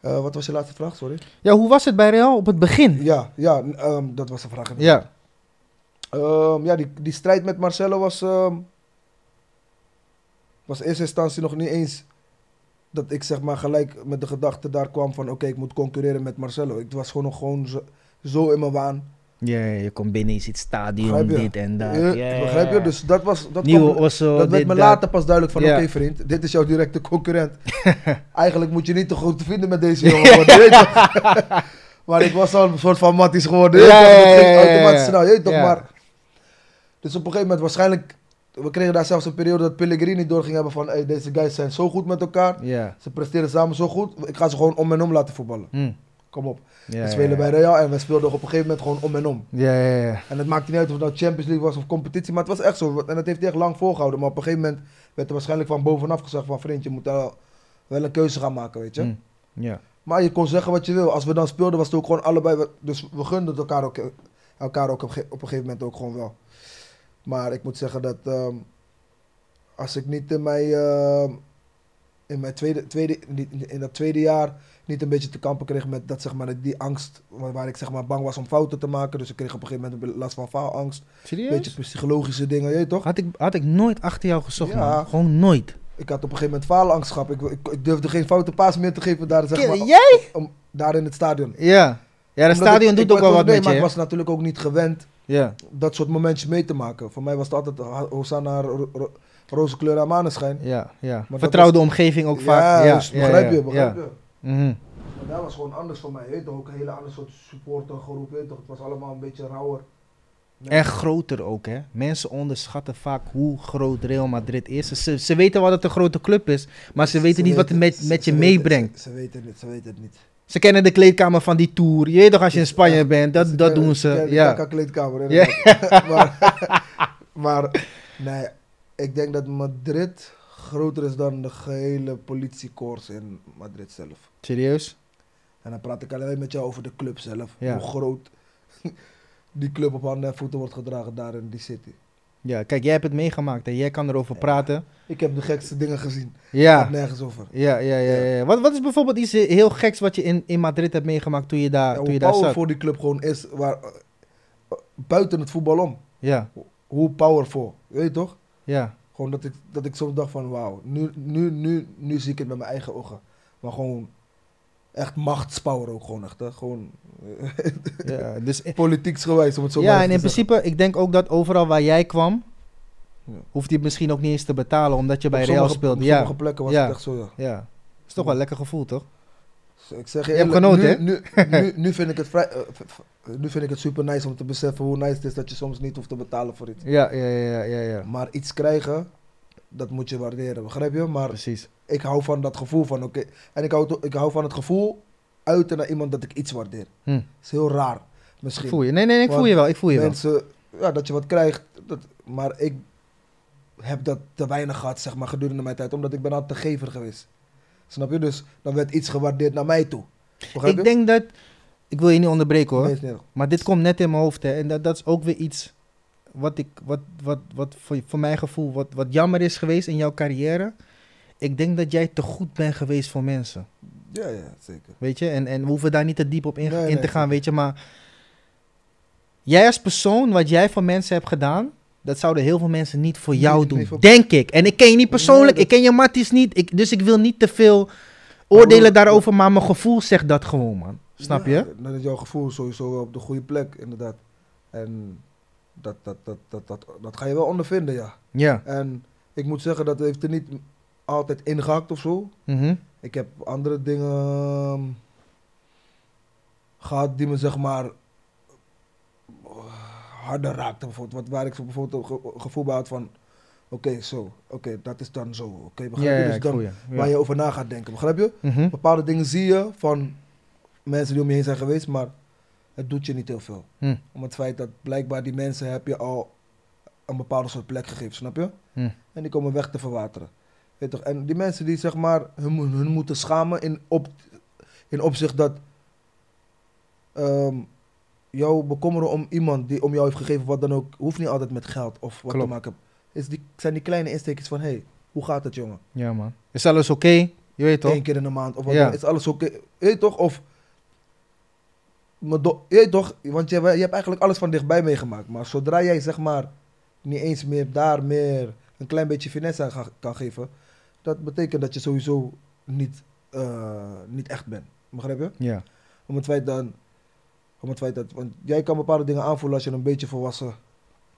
Eh, wat was je laatste vraag, sorry? Ja, hoe was het bij Real op het begin? Ja, ja ehm, dat was de vraag. Ja. Ehm, ja, die, die strijd met Marcelo was, ehm, was in eerste instantie nog niet eens dat ik zeg maar gelijk met de gedachte daar kwam van oké, ik moet concurreren met Marcelo. Ik was gewoon nog gewoon zo, zo in mijn waan. Ja, je komt binnen, je ziet stadion, dit en dat. Ja, begrijp je? Dus dat was dat, Nieuwe kwam- Osso, dat werd me later pas duidelijk van oké vriend, dit is jouw directe concurrent. <laughs> Eigenlijk moet je niet te goed vinden met deze <laughs> jongen worden. weet je. <laughs> maar ik was al een soort van matties geworden. Ja, automatisch snel, je toch? Maar, dus op een gegeven moment waarschijnlijk, we kregen daar zelfs een periode dat Pellegrini door ging hebben van hey, deze guys zijn zo goed met elkaar. Ze presteren samen zo goed. Ik ga ze gewoon om en om laten voetballen. Hm. Kom op. We spelen bij Real en we speelden op een gegeven moment gewoon om en om. Ja. En het maakte niet uit of het nou Champions League was of competitie, maar het was echt zo. En dat heeft hij echt lang volgehouden. Maar op een gegeven moment werd er waarschijnlijk van bovenaf gezegd van vriend, je moet wel, wel een keuze gaan maken, weet je. Hm. Ja. Maar je kon zeggen wat je wil. Als we dan speelden was het ook gewoon allebei, dus we gunden elkaar ook, elkaar ook op een gegeven moment ook gewoon wel. Maar ik moet zeggen dat ehm, als ik niet in mijn, ehm, in mijn tweede, tweede, in dat tweede jaar niet een beetje te kampen kreeg met dat, zeg maar, die angst waar, ik zeg maar, bang was om fouten te maken. Dus ik kreeg op een gegeven moment last van faalangst. Een Serieus? beetje psychologische dingen, je toch? Had ik, had ik nooit achter jou gezocht, Ja. man. Gewoon nooit. Ik had op een gegeven moment faalangst gehad. Ik, ik, ik durfde geen foute paas meer te geven daar, zeg maar, Jij? om, daar in het stadion. Ja. Ja, het stadion ik- doet ook wel wat nee, met je, maar ik was natuurlijk ook niet gewend Ja. dat soort momentjes mee te maken. Voor mij was het altijd Hosanna, ro ro roze kleur en maneschijn. Ja, ja. dat Vertrouwde omgeving ook vaak. Ja, dus ja, begrijp ja, je, begrijp ja. je. Mhm. Maar dat was gewoon anders voor mij. Weet je toch? Ook een hele andere soort supportergroep. Weet toch? Het was allemaal een beetje rauwer. En groter ook, hè. Mensen onderschatten vaak hoe groot Real Madrid is. Ze, ze weten wel dat het een grote club is, maar ze weten niet wat het met, met je meebrengt. Ze, ze weten het ze weten het niet. Ze kennen de kleedkamer van die tour. Je weet toch als je in Spanje bent, dat, dat kennen- doen ze. de Ja. KK kleedkamer. Ja. <laughs> maar, <laughs> Maar nee, ik denk dat Madrid groter is dan de gehele politiekorps in Madrid zelf. Serieus? En dan praat ik alleen met jou over de club zelf. Ja. Hoe groot <laughs> die club op handen en voeten wordt gedragen daar in die city. Ja, kijk, jij hebt het meegemaakt en jij kan erover Ja. praten. Ik heb de gekste dingen gezien. Ja. Gaat nergens over. Ja, ja, ja, ja. Wat, wat is bijvoorbeeld iets heel geks wat je in, in Madrid hebt meegemaakt toen je daar, Ja, toen hoe je daar zat? powerful die club gewoon is, waar, eh, buiten het voetbal om. Ja, Hoe powerful, weet je toch? ja. Gewoon dat ik, dat ik soms dacht van wauw, nu, nu, nu, nu zie ik het met mijn eigen ogen. Maar gewoon echt machtspower ook gewoon echt. Hè? Gewoon <laughs> ja. Dus, politiek gewijs om het zo maar ja, en in zeggen. principe, ik denk ook dat overal waar jij kwam, Ja. hoeft hij misschien ook niet eens te betalen, omdat je bij Op Real sommige- speelde. Op Ja, sommige plekken was Ja. het echt zo, ja. ja. Is toch wel een lekker gevoel, toch? Ik zeg je, Je hebt eerlijk, genoten, nu, nu, <laughs> nu, nu vind ik het vrij, eh, nu vind ik het super nice om te beseffen hoe nice het is dat je soms niet hoeft te betalen voor iets. Ja, ja, ja, ja, ja. Maar iets krijgen, dat moet je waarderen, begrijp je? Maar Precies. ik hou van dat gevoel van, oké, en ik hou, ik hou van het gevoel uiten naar iemand dat ik iets waardeer. Hm. is heel raar, misschien. Voel je? Nee, nee, nee, ik voel je wel, ik voel je wel. Mensen, ja, dat je wat krijgt, dat, maar ik heb dat te weinig gehad, zeg maar, gedurende mijn tijd, omdat ik ben altijd de gever geweest. Snap je? Dus dan werd iets gewaardeerd naar mij toe. Begrijp Ik je? denk dat, ik wil je niet onderbreken hoor, Nee, maar dit komt net in mijn hoofd hè, en dat, dat is ook weer iets wat, ik, wat, wat, wat voor, voor mijn gevoel wat, wat jammer is geweest in jouw carrière. Ik denk dat jij te goed bent geweest voor mensen. Ja, ja, zeker. Weet je, en, en we hoeven daar niet te diep op in, Nee, in nee, te gaan, weet je, maar jij als persoon, wat jij voor mensen hebt gedaan, dat zouden heel veel mensen niet voor jou nee, doen, voor- denk ik. En ik ken je niet persoonlijk, Nee, ik ken je Matties niet, ik, dus ik wil niet te veel oordelen Maar- daarover, maar mijn gevoel zegt dat gewoon, man. Snap Ja, je? Dan is jouw gevoel sowieso op de goede plek, inderdaad. En dat, dat, dat, dat, dat, dat ga je wel ondervinden, ja. Ja. En ik moet zeggen, dat heeft er niet altijd ingehakt of zo. Mhm. Ik heb andere dingen ehm, gehad die me zeg maar harder raakten. Bijvoorbeeld, wat, waar ik zo bijvoorbeeld een ge- gevoel bij had van, oké, zo, oké, dat is dan zo. Oké, begrijp je? dus dan. Ja. waar je over na gaat denken, begrijp je? Mhm. Bepaalde dingen zie je van mensen die om je heen zijn geweest, maar het doet je niet heel veel. Hm. Om het feit dat blijkbaar die mensen heb je al een bepaalde soort plek gegeven, snap je? Hm. En die komen weg te verwateren. Weet toch? En die mensen die zeg maar hun, hun moeten schamen in, op, in opzicht dat ehm, jou bekommeren om iemand die om jou heeft gegeven wat dan ook, hoeft niet altijd met geld of wat Klopt. te maken. Is die, zijn die kleine insteekjes van, hé, hey, hoe gaat het jongen? Ja, man. Is alles oké? Je weet toch? Eén keer in de maand of wat Ja. dan, is alles oké? Weet je toch? Of, maar do- je weet toch? Want je, je hebt eigenlijk alles van dichtbij meegemaakt. Maar zodra jij zeg maar niet eens meer daar meer een klein beetje finesse aan ga- kan geven, dat betekent dat je sowieso niet, eh, niet echt bent. Begrijp je? Ja. Om het feit dan, om het feit dat, want jij kan bepaalde dingen aanvoelen als je een beetje volwassen,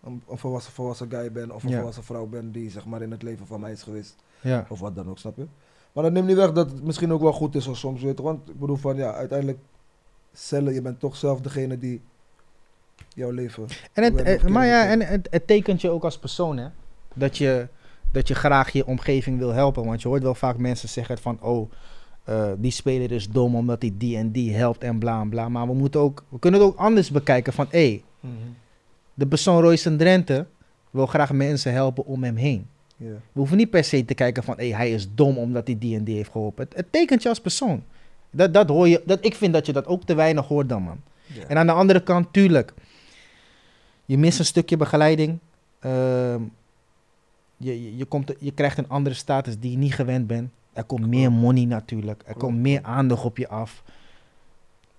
een, een volwassen, volwassen guy bent of een Ja. volwassen vrouw bent die zeg maar in het leven van mij is geweest. Ja. Of wat dan ook, snap je? Maar dat neemt niet weg dat het misschien ook wel goed is of soms, weet je. Want ik bedoel van, ja, uiteindelijk, cellen, je bent toch zelf degene die jouw leven... En het, eh, maar ja, en het, het tekent je ook als persoon, hè. Dat je, dat je graag je omgeving wil helpen. Want je hoort wel vaak mensen zeggen van, oh, eh, die speler is dom omdat hij die en die helpt en bla en bla. Maar we moeten ook, we kunnen het ook anders bekijken van, hé, hey, de persoon Royce Drenthe wil graag mensen helpen om hem heen. We hoeven niet per se te kijken van, hé, hij is dom omdat hij die en die heeft geholpen. Het, het tekent je als persoon. Dat, dat hoor je, dat, ik vind dat je dat ook te weinig hoort dan, man. Ja. En aan de andere kant, tuurlijk, je mist een stukje begeleiding. Ehm, je, je, je, komt, je krijgt een andere status die je niet gewend bent. Er komt meer money natuurlijk. Er komt meer aandacht op je af.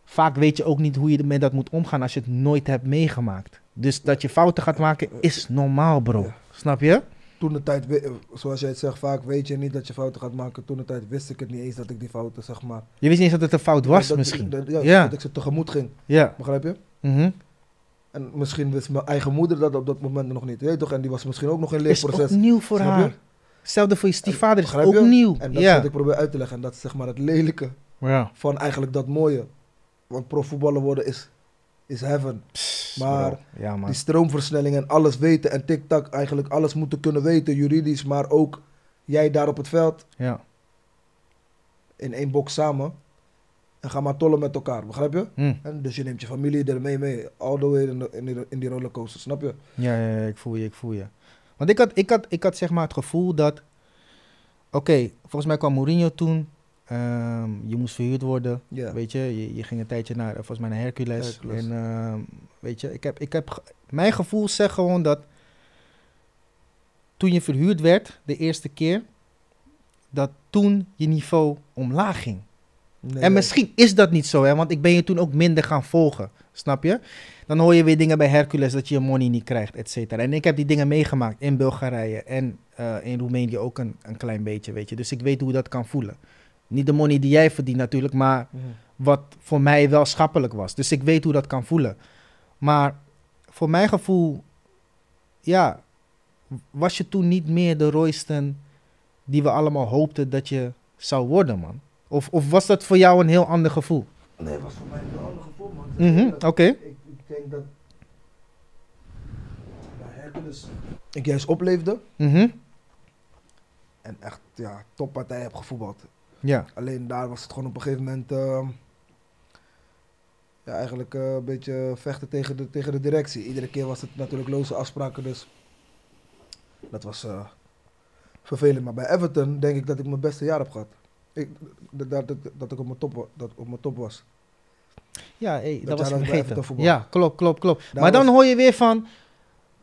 Vaak weet je ook niet hoe je met dat moet omgaan als je het nooit hebt meegemaakt. Dus dat je fouten gaat maken is normaal, bro. Snap je? Toen de tijd, zoals jij het zegt, vaak weet je niet dat je fouten gaat maken. Toen de tijd wist ik het niet eens dat ik die fouten, zeg maar... Je wist niet eens dat het een fout was, dat, misschien. Dat, ja, Ja. dat ik ze tegemoet ging, Ja. begrijp je? Mhm. En misschien wist mijn eigen moeder dat op dat moment nog niet, weet toch? En die was misschien ook nog in Is leerproces. ook nieuw voor Snap je? haar. Hetzelfde voor je stiefvader is ook je? nieuw. En dat is ja. wat ik probeer uit te leggen. En dat is zeg maar het lelijke ja. van eigenlijk dat mooie. Want profvoetballer worden is, is heaven. Maar ja. Die stroomversnelling en alles weten en tik-tak, eigenlijk alles moeten kunnen weten, juridisch, maar ook jij daar op het veld Ja. in één box samen. En ga maar tollen met elkaar, begrijp je? Hm. En dus je neemt je familie ermee mee. All the way in, de- in, die, in die rollercoaster, snap je? Ja, ja, ja, ik voel je, ik voel je. Want ik had, ik had, ik had zeg maar het gevoel dat... Oké, volgens mij kwam Mourinho toen. Ehm, je moest verhuurd worden. Weet je, je, je ging een tijdje naar, volgens mij naar Hercules. Hercules. En ehm, weet je, ik heb, ik heb, mijn gevoel zegt gewoon dat toen je verhuurd werd, de eerste keer, dat toen je niveau omlaag ging. Nee, En misschien is dat niet zo, hè, want ik ben je toen ook minder gaan volgen, snap je? Dan hoor je weer dingen bij Hercules dat je je money niet krijgt, et cetera. En ik heb die dingen meegemaakt in Bulgarije en eh, in Roemenië ook een, een klein beetje, weet je. Dus ik weet hoe dat kan voelen. Niet de money die jij verdient natuurlijk, maar wat voor mij wel schappelijk was. Dus ik weet hoe dat kan voelen. Maar voor mijn gevoel, ja, was je toen niet meer de Royston die we allemaal hoopten dat je zou worden, man? Of, of was dat voor jou een heel ander gevoel? Nee, het was voor mij een heel ander gevoel, man. Mhm, Oké. ik, ik denk dat Hercules ik juist opleefde Mhm. en echt ja, toppartij heb gevoetbald. Ja. Alleen daar was het gewoon op een gegeven moment ehm, ja, eigenlijk eh, een beetje vechten tegen de, tegen de directie. Iedere keer was het natuurlijk loze afspraken, dus dat was eh, vervelend. Maar bij Everton denk ik dat ik mijn beste jaar heb gehad. Ik, dat, dat, dat, ik op mijn top, dat op mijn top was. Ja, hey, Dat dat was ik vergeten. Ja, klopt, klopt, klopt. Daar maar dan hoor je weer van...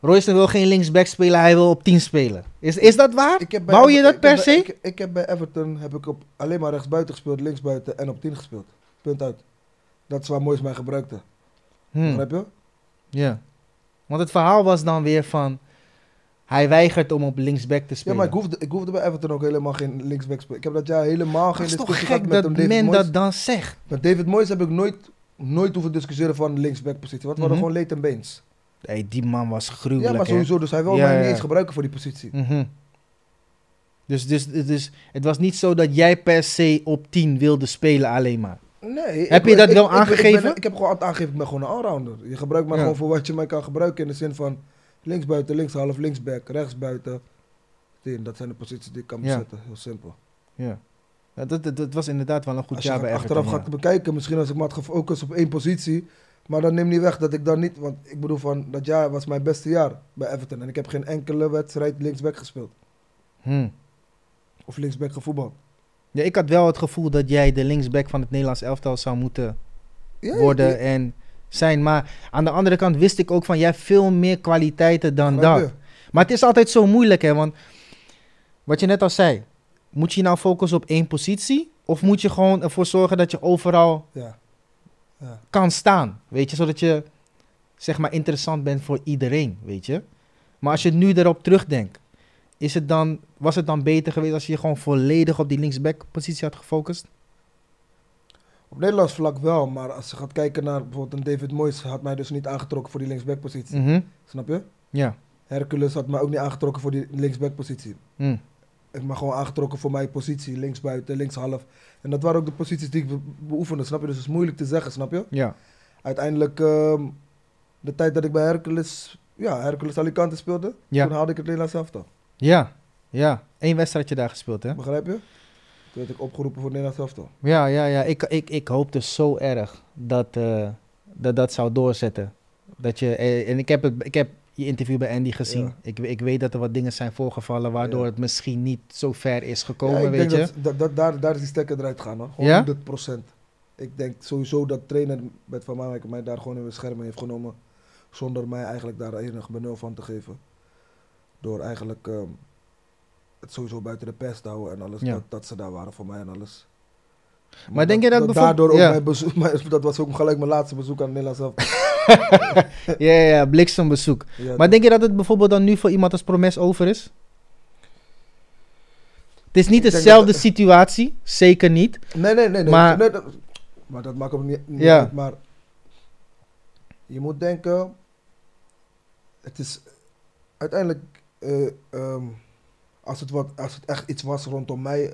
Royston wil geen linksback spelen, hij wil op 10 spelen. Is, is dat waar? Ik heb bij Wou je dat per heb se? Ik, ik heb bij Everton heb ik op, alleen maar rechtsbuiten gespeeld, linksbuiten en op 10 gespeeld. Punt uit. Dat is waar Moois mij gebruikte. Hm. Begrijp je? Ja. Want het verhaal was dan weer van... Hij weigert om op linksback te Ja, spelen. maar ik hoefde, ik hoefde bij Everton ook helemaal geen linksback spelen. Ik heb dat jaar helemaal geen dat is toch discussie gehad gek met dat hem, David men Moyes. dat dan zegt. Met David Moyes heb ik nooit, nooit hoeven discussiëren van linksback positie. Want we Mhm. hadden gewoon Leighton Baines. Hey, die man was gruwelijk, Ja, maar hè? sowieso. Dus hij wil Ja, mij niet eens gebruiken voor die positie. Mhm. Dus, dus, dus het was niet zo dat jij per se op 10 wilde spelen alleen maar. Nee. Heb ik- je dat ik- wel ik- ik ben- aangegeven? Ik, heb gewoon altijd aangegeven, ik ben gewoon een allrounder. Je gebruikt mij Ja. gewoon voor wat je mij kan gebruiken. In de zin van linksbuiten, linkshalf, linksback, rechtsbuiten. Dat zijn de posities die ik kan Ja. bezetten. Heel simpel. Ja. Ja, dat, dat, dat was inderdaad wel een goed Als je jaar bij gaat Everton. achteraf gaat bekijken, misschien als ik me had gefocust op één positie. Maar dan neem niet weg dat ik dan niet... Want ik bedoel, van dat jaar was mijn beste jaar bij Everton. En ik heb geen enkele wedstrijd linksback gespeeld. Hm. Of linksback gevoetbald. Ja, ik had wel het gevoel dat jij de linksback van het Nederlands elftal zou moeten Ja, worden ja, en zijn. Maar aan de andere kant wist ik ook van jij veel meer kwaliteiten dan dat. Maar het is altijd zo moeilijk, hè? Want wat je net al zei, moet je nou focussen op één positie? Of moet je gewoon ervoor zorgen dat je overal Ja. kan staan? Weet je, zodat je zeg maar interessant bent voor iedereen, weet je? Maar als je nu erop terugdenkt, is het dan, was het dan beter geweest als je je gewoon volledig op die linksback-positie had gefocust? Op Nederlands vlak wel, maar als je gaat kijken naar bijvoorbeeld een David Moyes, had mij dus niet aangetrokken voor die linksback-positie. Mhm. Snap je? Ja. Hercules had mij ook niet aangetrokken voor die linksback-positie. Hm. Ik me gewoon aangetrokken voor mijn positie, linksbuiten, linkshalf. En dat waren ook de posities die ik be- beoefende, snap je? Dus het is moeilijk te zeggen, snap je? Ja. Uiteindelijk, ehm, de tijd dat ik bij Hercules, ja, Hercules Alicante speelde, Ja. toen haalde ik het Nederlands elftal. Ja. Ja. Eén wedstrijdje daar gespeeld, hè? Begrijp je? Toen werd ik opgeroepen voor het Nederlands elftal. Ja, ja, ja. Ik, ik, ik hoopte zo erg dat, eh, dat dat zou doorzetten. Dat je, eh, en ik heb, het, ik heb je interview bij Andy gezien. Ja. Ik, ik weet dat er wat dingen zijn voorgevallen waardoor Ja. het misschien niet zo ver is gekomen, ik weet denk je? dat, dat, dat daar, daar is die stekker eruit gaan, hoor. Gewoon Ja? 100%. Ik denk sowieso dat trainer met Van Marwijk mij daar gewoon in bescherming heeft genomen. Zonder mij eigenlijk daar enig benul van te geven. Door eigenlijk ehm, het sowieso buiten de pers te houden en alles. Dat, dat ze daar waren voor mij en alles. Maar denk je dat bijvoorbeeld- daardoor ook ja. mijn bezoek, <laughs> dat was ook gelijk mijn laatste bezoek aan het Nederlands elftal. <laughs> Ja, ja, bliksembezoek. Ja, Maar denk je dat het bijvoorbeeld dan nu voor iemand als Promes over is? Het is niet dezelfde dat- situatie, zeker niet. Nee, nee, nee. nee. Maar- Nee, dat, maar dat maakt ook niet, niet Ja. uit. Maar je moet denken, het is uiteindelijk, eh, ehm, als, het wat, als het echt iets was rondom mij,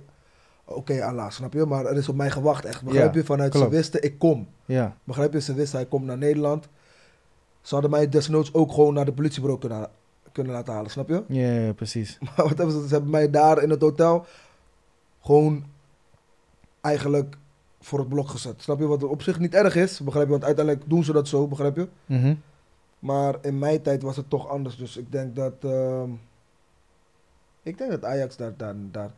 oké, Allah, snap je? Maar er is op mij gewacht, echt. Begrijp Ja, je? Vanuit klopt. ze wisten, ik kom. Ja, Begrijp je? Ze wisten, hij komt naar Nederland. Ze hadden mij desnoods ook gewoon naar de politiebureau kunnen, kunnen laten halen, snap je? ja, ja, precies. <laughs> Maar wat hebben ze? Ze hebben mij daar in het hotel gewoon eigenlijk voor het blok gezet. Snap je? Wat op zich niet erg is, begrijp je? Want uiteindelijk doen ze dat zo, begrijp je? Mhm. Maar in mijn tijd was het toch anders. Dus ik denk dat. ehm, ik denk dat Ajax daar, daar, daar.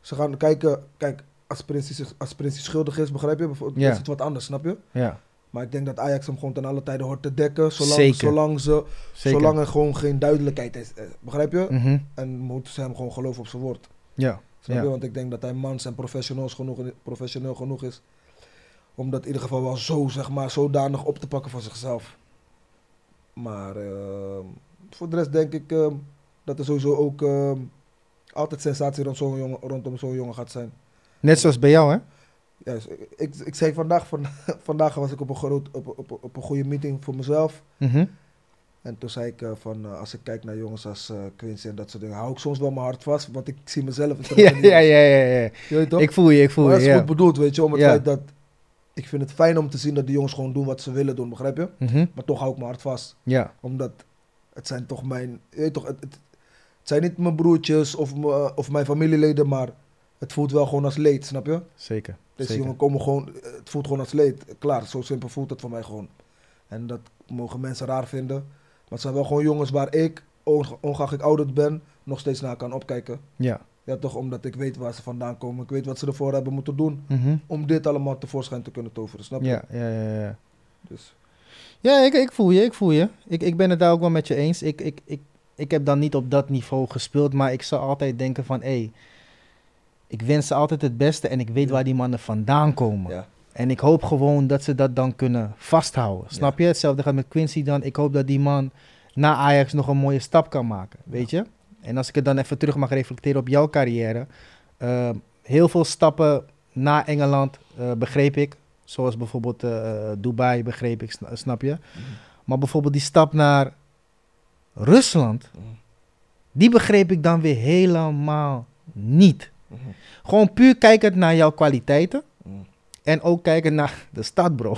Ze gaan kijken. Kijk, als zich- als Prinsie schuldig is, begrijp je? Bijvoorbeeld, is het wat anders, snap je? Ja, Maar ik denk dat Ajax hem gewoon ten alle tijden hoort te dekken. Zolang, Zeker. zolang, ze, zeker. zolang er gewoon geen duidelijkheid is. eh, Begrijp je? Mhm. En moeten ze hem gewoon geloven op zijn woord. Ja, Snap Ja. je? Want ik denk dat hij mans en professioneel genoeg, professioneel genoeg is. Om dat in ieder geval wel zo, zeg maar, zodanig op te pakken voor zichzelf. Maar ehm, voor de rest denk ik ehm, dat er sowieso ook altijd sensatie rond zo'n jongen, rondom zo'n jongen gaat zijn. net zoals bij jou, hè? Juist, ik, ik, zei vandaag, van, <laughs> vandaag was ik op een, groot, op, op, op een goede meeting voor mezelf. Mhm. En toen zei ik eh, van, eh, als ik kijk naar jongens als eh Quincy en dat soort dingen, hou ik soms wel mijn hart vast, want ik zie mezelf. <laughs> Ja, ja, ja, ja, ja. Je weet toch? Ik voel je, ik voel maar je, dat is ja. goed bedoeld, weet je, om het Ja. feit dat... Ik vind het fijn om te zien dat die jongens gewoon doen wat ze willen doen, begrijp je? Mhm. Maar toch hou ik mijn hart vast. Ja, Omdat het zijn toch mijn... Je weet toch, het, het, het zijn niet mijn broertjes of, of mijn familieleden, maar het voelt wel gewoon als leed, snap je? zeker. Deze zeker. jongen komen gewoon... Het voelt gewoon als leed. Klaar, zo simpel voelt het voor mij gewoon. En dat mogen mensen raar vinden. Maar het zijn wel gewoon jongens waar ik, onge- ongeacht ik ouder ben, nog steeds naar kan opkijken. Ja. Ja, toch omdat ik weet waar ze vandaan komen. Ik weet wat ze ervoor hebben moeten doen Mhm. om dit allemaal tevoorschijn te kunnen toveren, snap je? Ja, ja, ja, ja. Dus, Ja, ik, ik voel je, ik voel je. Ik, ik ben het daar ook wel met je eens. Ik, ik, ik, ik heb dan niet op dat niveau gespeeld, maar ik zou altijd denken van, hé, hey, ik wens ze altijd het beste en ik weet Ja. waar die mannen vandaan komen. ja. En ik hoop gewoon dat ze dat dan kunnen vasthouden. Snap je? Hetzelfde gaat met Quincy dan. Ik hoop dat die man na Ajax nog een mooie stap kan maken. Weet je? En als ik het dan even terug mag reflecteren op jouw carrière. eh, heel veel stappen na Engeland eh, begreep ik. Zoals bijvoorbeeld eh, Dubai begreep ik, sna- snap je? Maar bijvoorbeeld die stap naar Rusland. Die begreep ik dan weer helemaal niet. Gewoon puur kijkend naar jouw kwaliteiten. En ook kijken naar <laughs> de stad, bro.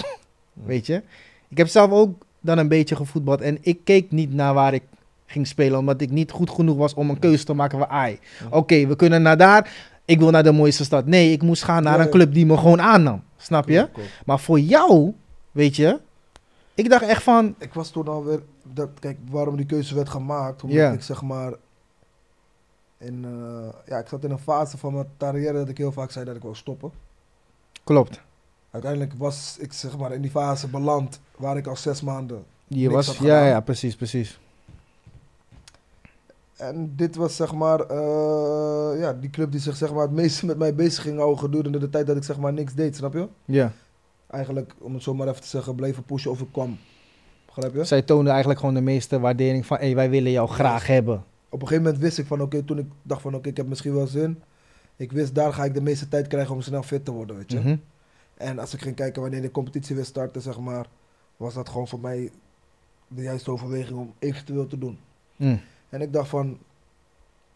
Weet je? Ik heb zelf ook dan een beetje gevoetbald. En ik keek niet naar waar ik ging spelen. Omdat ik niet goed genoeg was om een keuze te maken van... Ai, oké, we kunnen naar daar. Ik wil naar de mooiste stad. Nee, ik moest gaan naar een club die me gewoon aannam. Snap je? Maar voor jou, weet je... Ik dacht echt van... Ik was toen alweer, dat, kijk, waarom die keuze werd gemaakt, omdat Ja. ik zeg maar, in, eh, ja, ik zat in een fase van mijn carrière dat ik heel vaak zei dat ik wil stoppen. Klopt. Uiteindelijk was ik zeg maar in die fase beland waar ik al zes maanden. Je Niks was... had Ja, ja, precies, precies. En dit was zeg maar, eh, ja, die club die zich zeg maar het meeste met mij bezig ging houden gedurende de tijd dat ik zeg maar niks deed, snap je? Ja. Eigenlijk, om het zo maar even te zeggen, bleven pushen of ik kwam. Begrijp je? Zij toonden eigenlijk gewoon de meeste waardering van... Hé, hey, wij willen jou graag hebben. Op een gegeven moment wist ik van oké, toen ik dacht van oké, ik heb misschien wel zin. Ik wist daar ga ik de meeste tijd krijgen om snel fit te worden, weet je. Mhm. En als ik ging kijken wanneer de competitie weer startte, zeg maar, was dat gewoon voor mij de juiste overweging om eventueel te doen. Mm. En ik dacht van,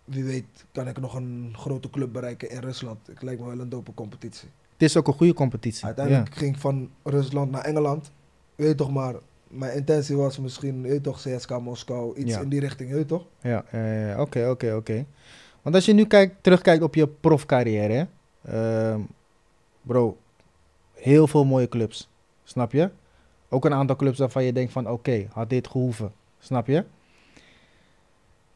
wie weet kan ik nog een grote club bereiken in Rusland. Ik lijkt me wel een dope competitie. Het is ook een goede competitie. Uiteindelijk ging ik van Rusland naar Engeland. Weet toch maar, mijn intentie was misschien, je toch, CSK Moskou, iets Ja. in die richting, je toch? Ja, oké, oké, oké. Want als je nu kijkt, terugkijkt op je profcarrière, hè, ehm, bro, heel veel mooie clubs, snap je? Ook een aantal clubs waarvan je denkt van, oké, had dit gehoeven, snap je?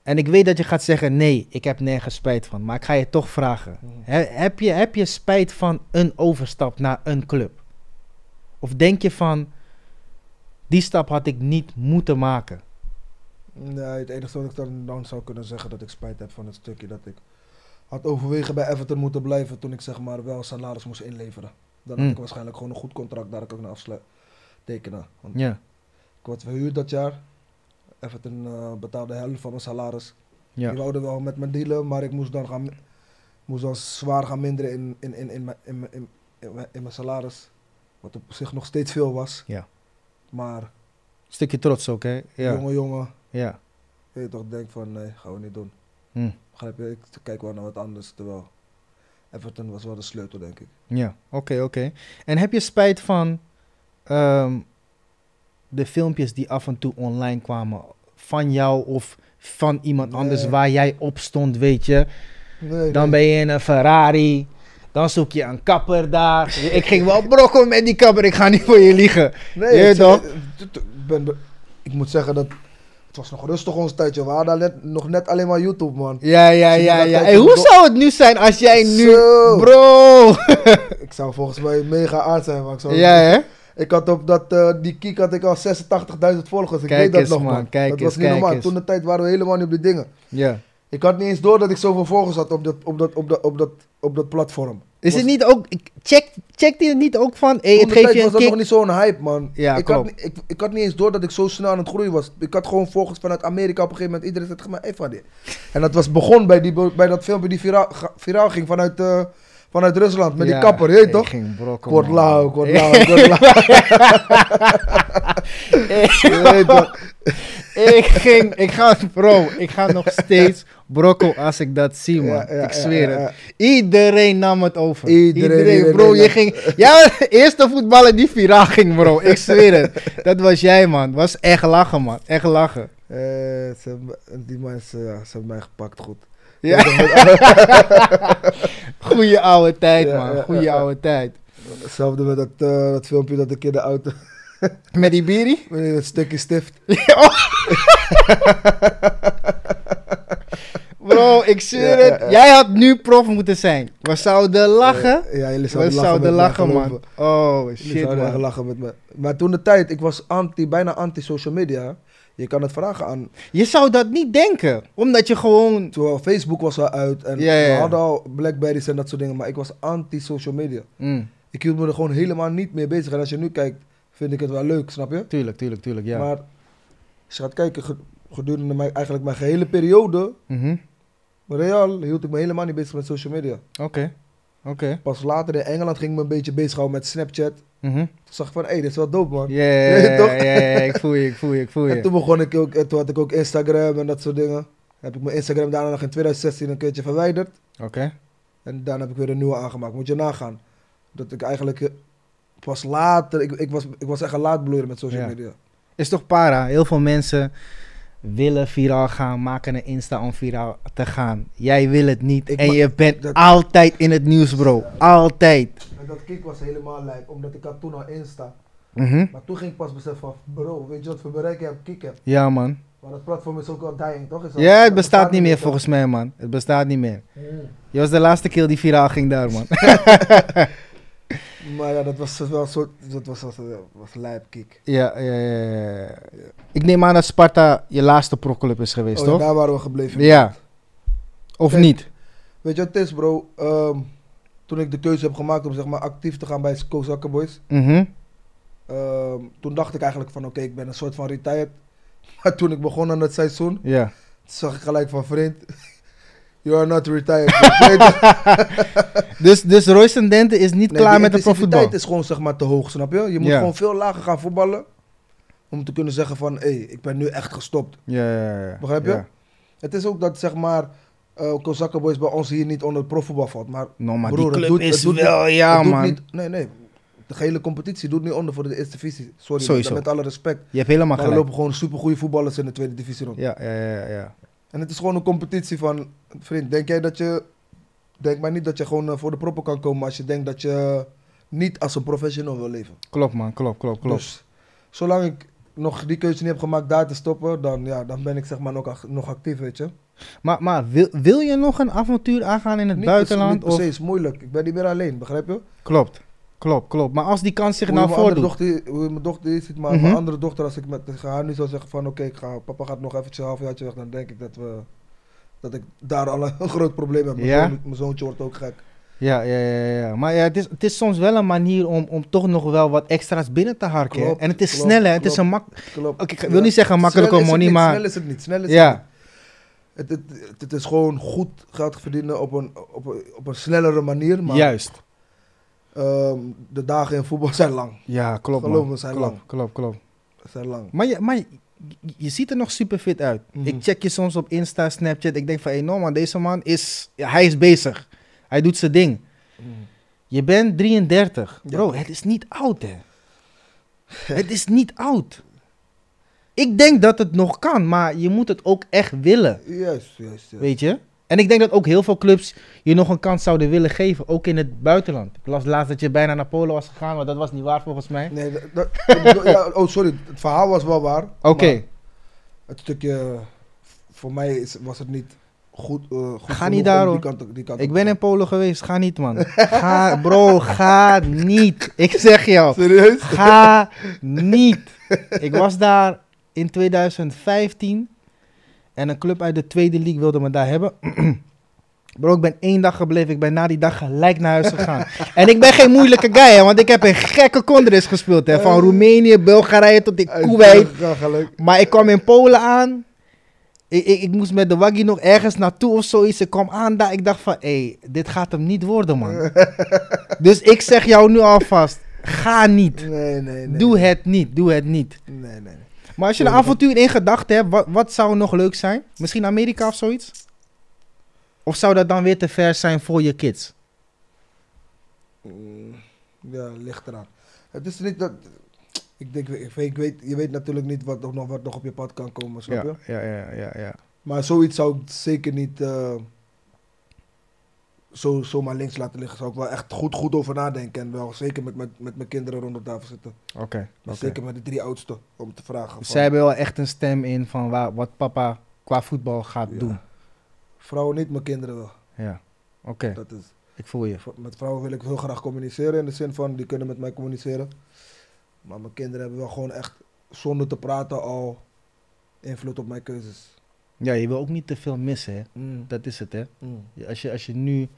En ik weet dat je gaat zeggen, nee, ik heb nergens spijt van, maar ik ga je toch vragen. He- heb, je, heb je spijt van een overstap naar een club? Of denk je van, die stap had ik niet moeten maken? Nee, het enige wat ik dan, dan zou kunnen zeggen dat ik spijt heb van het stukje dat ik had overwegen bij Everton moeten blijven toen ik zeg maar wel salaris moest inleveren. Dan had Hmm. ik waarschijnlijk gewoon een goed contract daar ook naar afsluiten. Tekenen. Want Ja, ik werd verhuurd dat jaar. Everton eh, betaalde de helft van mijn salaris. Die wouden wel met me dealen, maar ik moest dan gaan, moest dan zwaar gaan minderen in, in, in, in, mijn- in, in, in, mijn- in mijn salaris. Wat op zich nog steeds veel was. Ja. Maar stukje trots ook, hè? Ja, jonge jongen, ja. je toch denkt van nee, gaan we niet doen. Hm. Begrijp je? Ik kijk wel naar wat anders. Terwijl Everton was wel de sleutel, denk ik. Ja, oké, oké. En heb je spijt van ehm, de filmpjes die af en toe online kwamen van jou of van iemand Nee. anders waar jij op stond, weet je? Nee, Dan nee. ben je in een Ferrari Dan zoek je een kapper daar. Ik ging wel brokken met die kapper, ik ga niet voor je liegen. Nee, Je toch? ik ben, be- ik moet zeggen dat het was nog rustig ons tijdje. We hadden net, nog net alleen maar YouTube, man. Ja, ja, ja, ja. Hey, hoe zou het nu zijn als jij nu... Zo. Bro! <laughs> Ik zou volgens mij mega aard zijn, man. Ik, zou- Ja, hè? ik had op dat, eh, die kiek had ik al 86.000 volgers. Ik Kijk weet dat eens, nog, man. man. Kijk dat eens, was niet normaal. eens. Toen de tijd waren we helemaal niet op die dingen. Ja. Ik had niet eens door dat ik zoveel volgers had op dat, op dat, op dat, op dat, op dat platform. Is het niet ook... Check, checkt hij het niet ook van... Hey, het geeft je was dat nog niet zo'n hype, man. Ja, ik, had, niet- ik, ik had niet eens door dat ik zo snel aan het groeien was. Ik had gewoon volgers vanuit Amerika op een gegeven moment. Iedereen zei tegen mij, hey Fadi. En dat was begon bij, die, bij dat filmpje die viraal, ga- viraal ging vanuit, eh, vanuit Rusland. Met Ja, die kapper, je toch? ging brokken, man. lauw, ik word lauw, ik word lauw. <laughs> Ik ging... Ik ga... Bro, ik ga nog steeds brokkel als ik dat zie, man. Ja, ja, ik zweer ja, het. ja. Iedereen nam het over. Iedereen, iedereen bro. Je ging... De eerste voetballer die viraal ging, bro. Ik zweer het. Dat was jij, man. Was echt lachen, man. Echt lachen. Eh, ze hebben, die mensen, ja, ze hebben mij gepakt goed. Ja. <laughs> Goeie oude tijd, Ja, man. Goeie oude tijd. Hetzelfde met dat, eh, dat filmpje dat ik in de auto, <laughs> Met die bierie? <laughs> met een stukje stift. Bro, ik zweer ja, het. ja. Jij had nu prof moeten zijn. We zouden lachen. Ja, jullie We zouden lachen, zouden lachen, man. Oh, Jullie shit, zouden echt man. lachen met me. Maar toen de tijd, ik was anti, bijna anti-social media. Je kan het vragen aan. Je zou dat niet denken. Omdat je gewoon... Terwijl Facebook was al uit en Ja, ja, ja. we hadden al Blackberries en dat soort dingen. Maar ik was anti-social media. Mm, Ik hield me er gewoon helemaal niet mee bezig. En als je nu kijkt, vind ik het wel leuk, snap je? tuurlijk, tuurlijk, tuurlijk, ja. Maar als je gaat kijken, ge- gedurende mijn, eigenlijk mijn gehele periode, Mhm. Real, hield ik me helemaal niet bezig met social media. Oké, oké. Pas later in Engeland ging ik me een beetje bezighouden met Snapchat. Mhm. Toen zag ik van, hé, dit is wel dope, man. Ja, <laughs> toch? ik voel je, ik voel je, ik voel En je. toen begon ik ook, en toen had ik ook Instagram en dat soort dingen. Heb ik mijn Instagram daarna nog in 2016 een keertje verwijderd. Oké. En daarna heb ik weer een nieuwe aangemaakt. Moet je nagaan. Dat ik eigenlijk eh, pas later, ik, ik, was, ik was echt een laatbloeier met social Ja. media. Is toch para? Heel veel mensen willen viraal gaan, maken een Insta om viraal te gaan. Jij wil het niet Ik en je bent dat- altijd in het nieuws, bro. Altijd. En dat kick was helemaal lijp, omdat ik had toen al Insta. Mhm. Maar toen ging ik pas beseffen van, bro, weet je wat voor bereik je hebt, kick heb. Ja, man. Maar dat platform is ook wel dying, toch? Is dat- Ja, het bestaat niet meer volgens mij, man. Het bestaat niet meer. Mm. Je was de laatste keer die viraal ging daar, man. <laughs> <laughs> Maar ja, dat was wel een soort, dat was, was, was lijp kick. ja, ja, ja, ja. Ik neem aan dat Sparta je laatste proclub is geweest, Oh, toch? daar waren we gebleven. Ja. Of Kijk, niet? Weet je wat het is, bro? Ehm, toen ik de keuze heb gemaakt om zeg maar actief te gaan bij Boys, Mhm. ehm, toen dacht ik eigenlijk van oké, ik ben een soort van retired. <laughs> Maar toen ik begon aan het seizoen, zag ik gelijk van vriend, <laughs> you are not retired. <laughs> Dus, dus Royce Dente is niet Nee, klaar met de profvoetbal? intensiteit is gewoon zeg maar te hoog, snap je? Je moet gewoon veel lager gaan voetballen om te kunnen zeggen van hé, ik ben nu echt gestopt. Ja, ja, ja. Begrijp je? Het is ook dat zeg maar Kozakka Boys bij ons hier niet onder het profvoetbal valt, maar No, maar Broer, die het doet- is het doet wel, ja man. niet, nee, nee. De gehele competitie doet niet onder voor de eerste divisie. Sorry, Sowieso. met alle respect. Je hebt helemaal Maar er gelijk. lopen gewoon supergoeie voetballers in de tweede divisie rond. Ja, ja, ja, ja. En het is gewoon een competitie van, vriend, denk jij dat je, denk maar niet dat je gewoon eh, voor de proppen kan komen als je denkt dat je niet als een professional wil leven. Klopt man, klopt, klopt, klopt. Dus zolang ik nog die keuze niet heb gemaakt daar te stoppen, dan, ja, dan ben ik zeg maar nog, nog actief, weet je. Maar, maar wil, wil je nog een avontuur aangaan in het Niet buitenland? Niet per of? is moeilijk. Ik ben niet meer alleen, begrijp je? Klopt, klopt, klopt. Maar als die kans zich Hoe nou voordoet. dochter, hoe mijn dochter ziet, maar Mhm. mijn andere dochter, als ik met haar nu zou zeggen van oké, ik ga, papa gaat nog eventjes een halfjaartje weg, dan denk ik dat we dat ik daar al een, <laughs> groot probleem heb. Mijn, Ja? zoon- mijn zoontje wordt ook gek. Ja, ja, ja, ja. Maar ja, het is, het is soms wel een manier om, om toch nog wel wat extra's binnen te harken. hè. Klopt, en het is klopt, sneller. Het is een mak... Klopt. Ik wil niet zeggen makkelijke Snel is money, niet, maar... Snel is het niet, snel is Ja. het niet. Het, het, het, het is gewoon goed geld verdienen op een, op een, op een snellere manier, maar Juist. ehm, de dagen in voetbal zijn lang. Ja, klopt Geloof man. me, zijn klopt, lang. klopt, klopt. Zijn lang. Maar, je, maar je, je ziet er nog super fit uit. Mhm. Ik check je soms op Insta, Snapchat. Ik denk van, hé, no man, deze man is... Ja, hij is bezig. Hij doet zijn ding. Je bent 33. Ja. Bro, het is niet oud, hè. <laughs> het is niet oud. Ik denk dat het nog kan, maar je moet het ook echt willen. Juist, juist. Weet je? En ik denk dat ook heel veel clubs je nog een kans zouden willen geven, ook in het buitenland. Ik las laatst dat je bijna naar Polen was gegaan, maar dat was niet waar volgens mij. Nee, dat, dat- <laughs> ja, oh sorry, het verhaal was wel waar. Oké, Het stukje, voor mij is, was het niet goed. eh, goed Ga niet om daar, die hoor. kant, die kant ik ben in Polen geweest, ga niet man. Ga, bro, ga niet. Ik zeg jou. Serieus? Ga niet. Ik was daar in 2015 en een club uit de tweede league wilde me daar hebben. <clears throat> Bro, ik ben één dag gebleven. Ik ben na die dag gelijk naar huis gegaan. <laughs> en ik ben geen moeilijke guy, hè, want ik heb in gekke contests gespeeld. Hè, van Roemenië, Bulgarije tot in Kuwait. Ja, gelijk. Maar ik kwam in Polen aan. Ik, ik, ik moest met de waggie nog ergens naartoe of zoiets. Ik kwam aan daar. Ik dacht van, hé, hey, dit gaat hem niet worden, man. <laughs> dus ik zeg jou nu alvast, ga niet. Nee, nee, nee. Doe het niet, doe het niet. Nee, nee. Maar als je een Ja, avontuur in gedachten hebt, wat, wat zou nog leuk zijn? Misschien Amerika of zoiets? Of zou dat dan weer te ver zijn voor je kids? Mm, Ja, ligt eraan. Het is niet dat. Ik denk, ik weet, ik weet, je weet natuurlijk niet wat nog, wat nog op je pad kan komen, snap je? ja, ja, ja, ja. Maar zoiets zou ik zeker niet eh, zo, zomaar links laten liggen. Zou ik wel echt goed, goed over nadenken. En wel zeker met, met, met mijn kinderen rond de tafel zitten. Oké. Oké. Zeker met de drie oudsten, om te vragen. Dus van- zij hebben wel echt een stem in van waar, wat papa qua voetbal gaat Ja. doen. Vrouwen niet, mijn kinderen wel. Ja, oké. Dat is, Ik voel je. met vrouwen wil ik heel graag communiceren. In de zin van, die kunnen met mij communiceren. Maar mijn kinderen hebben wel gewoon echt, zonder te praten, al invloed op mijn keuzes. Ja, je wil ook niet te veel missen, hè. Mm, Dat is het, hè. mm. Als je, als je nu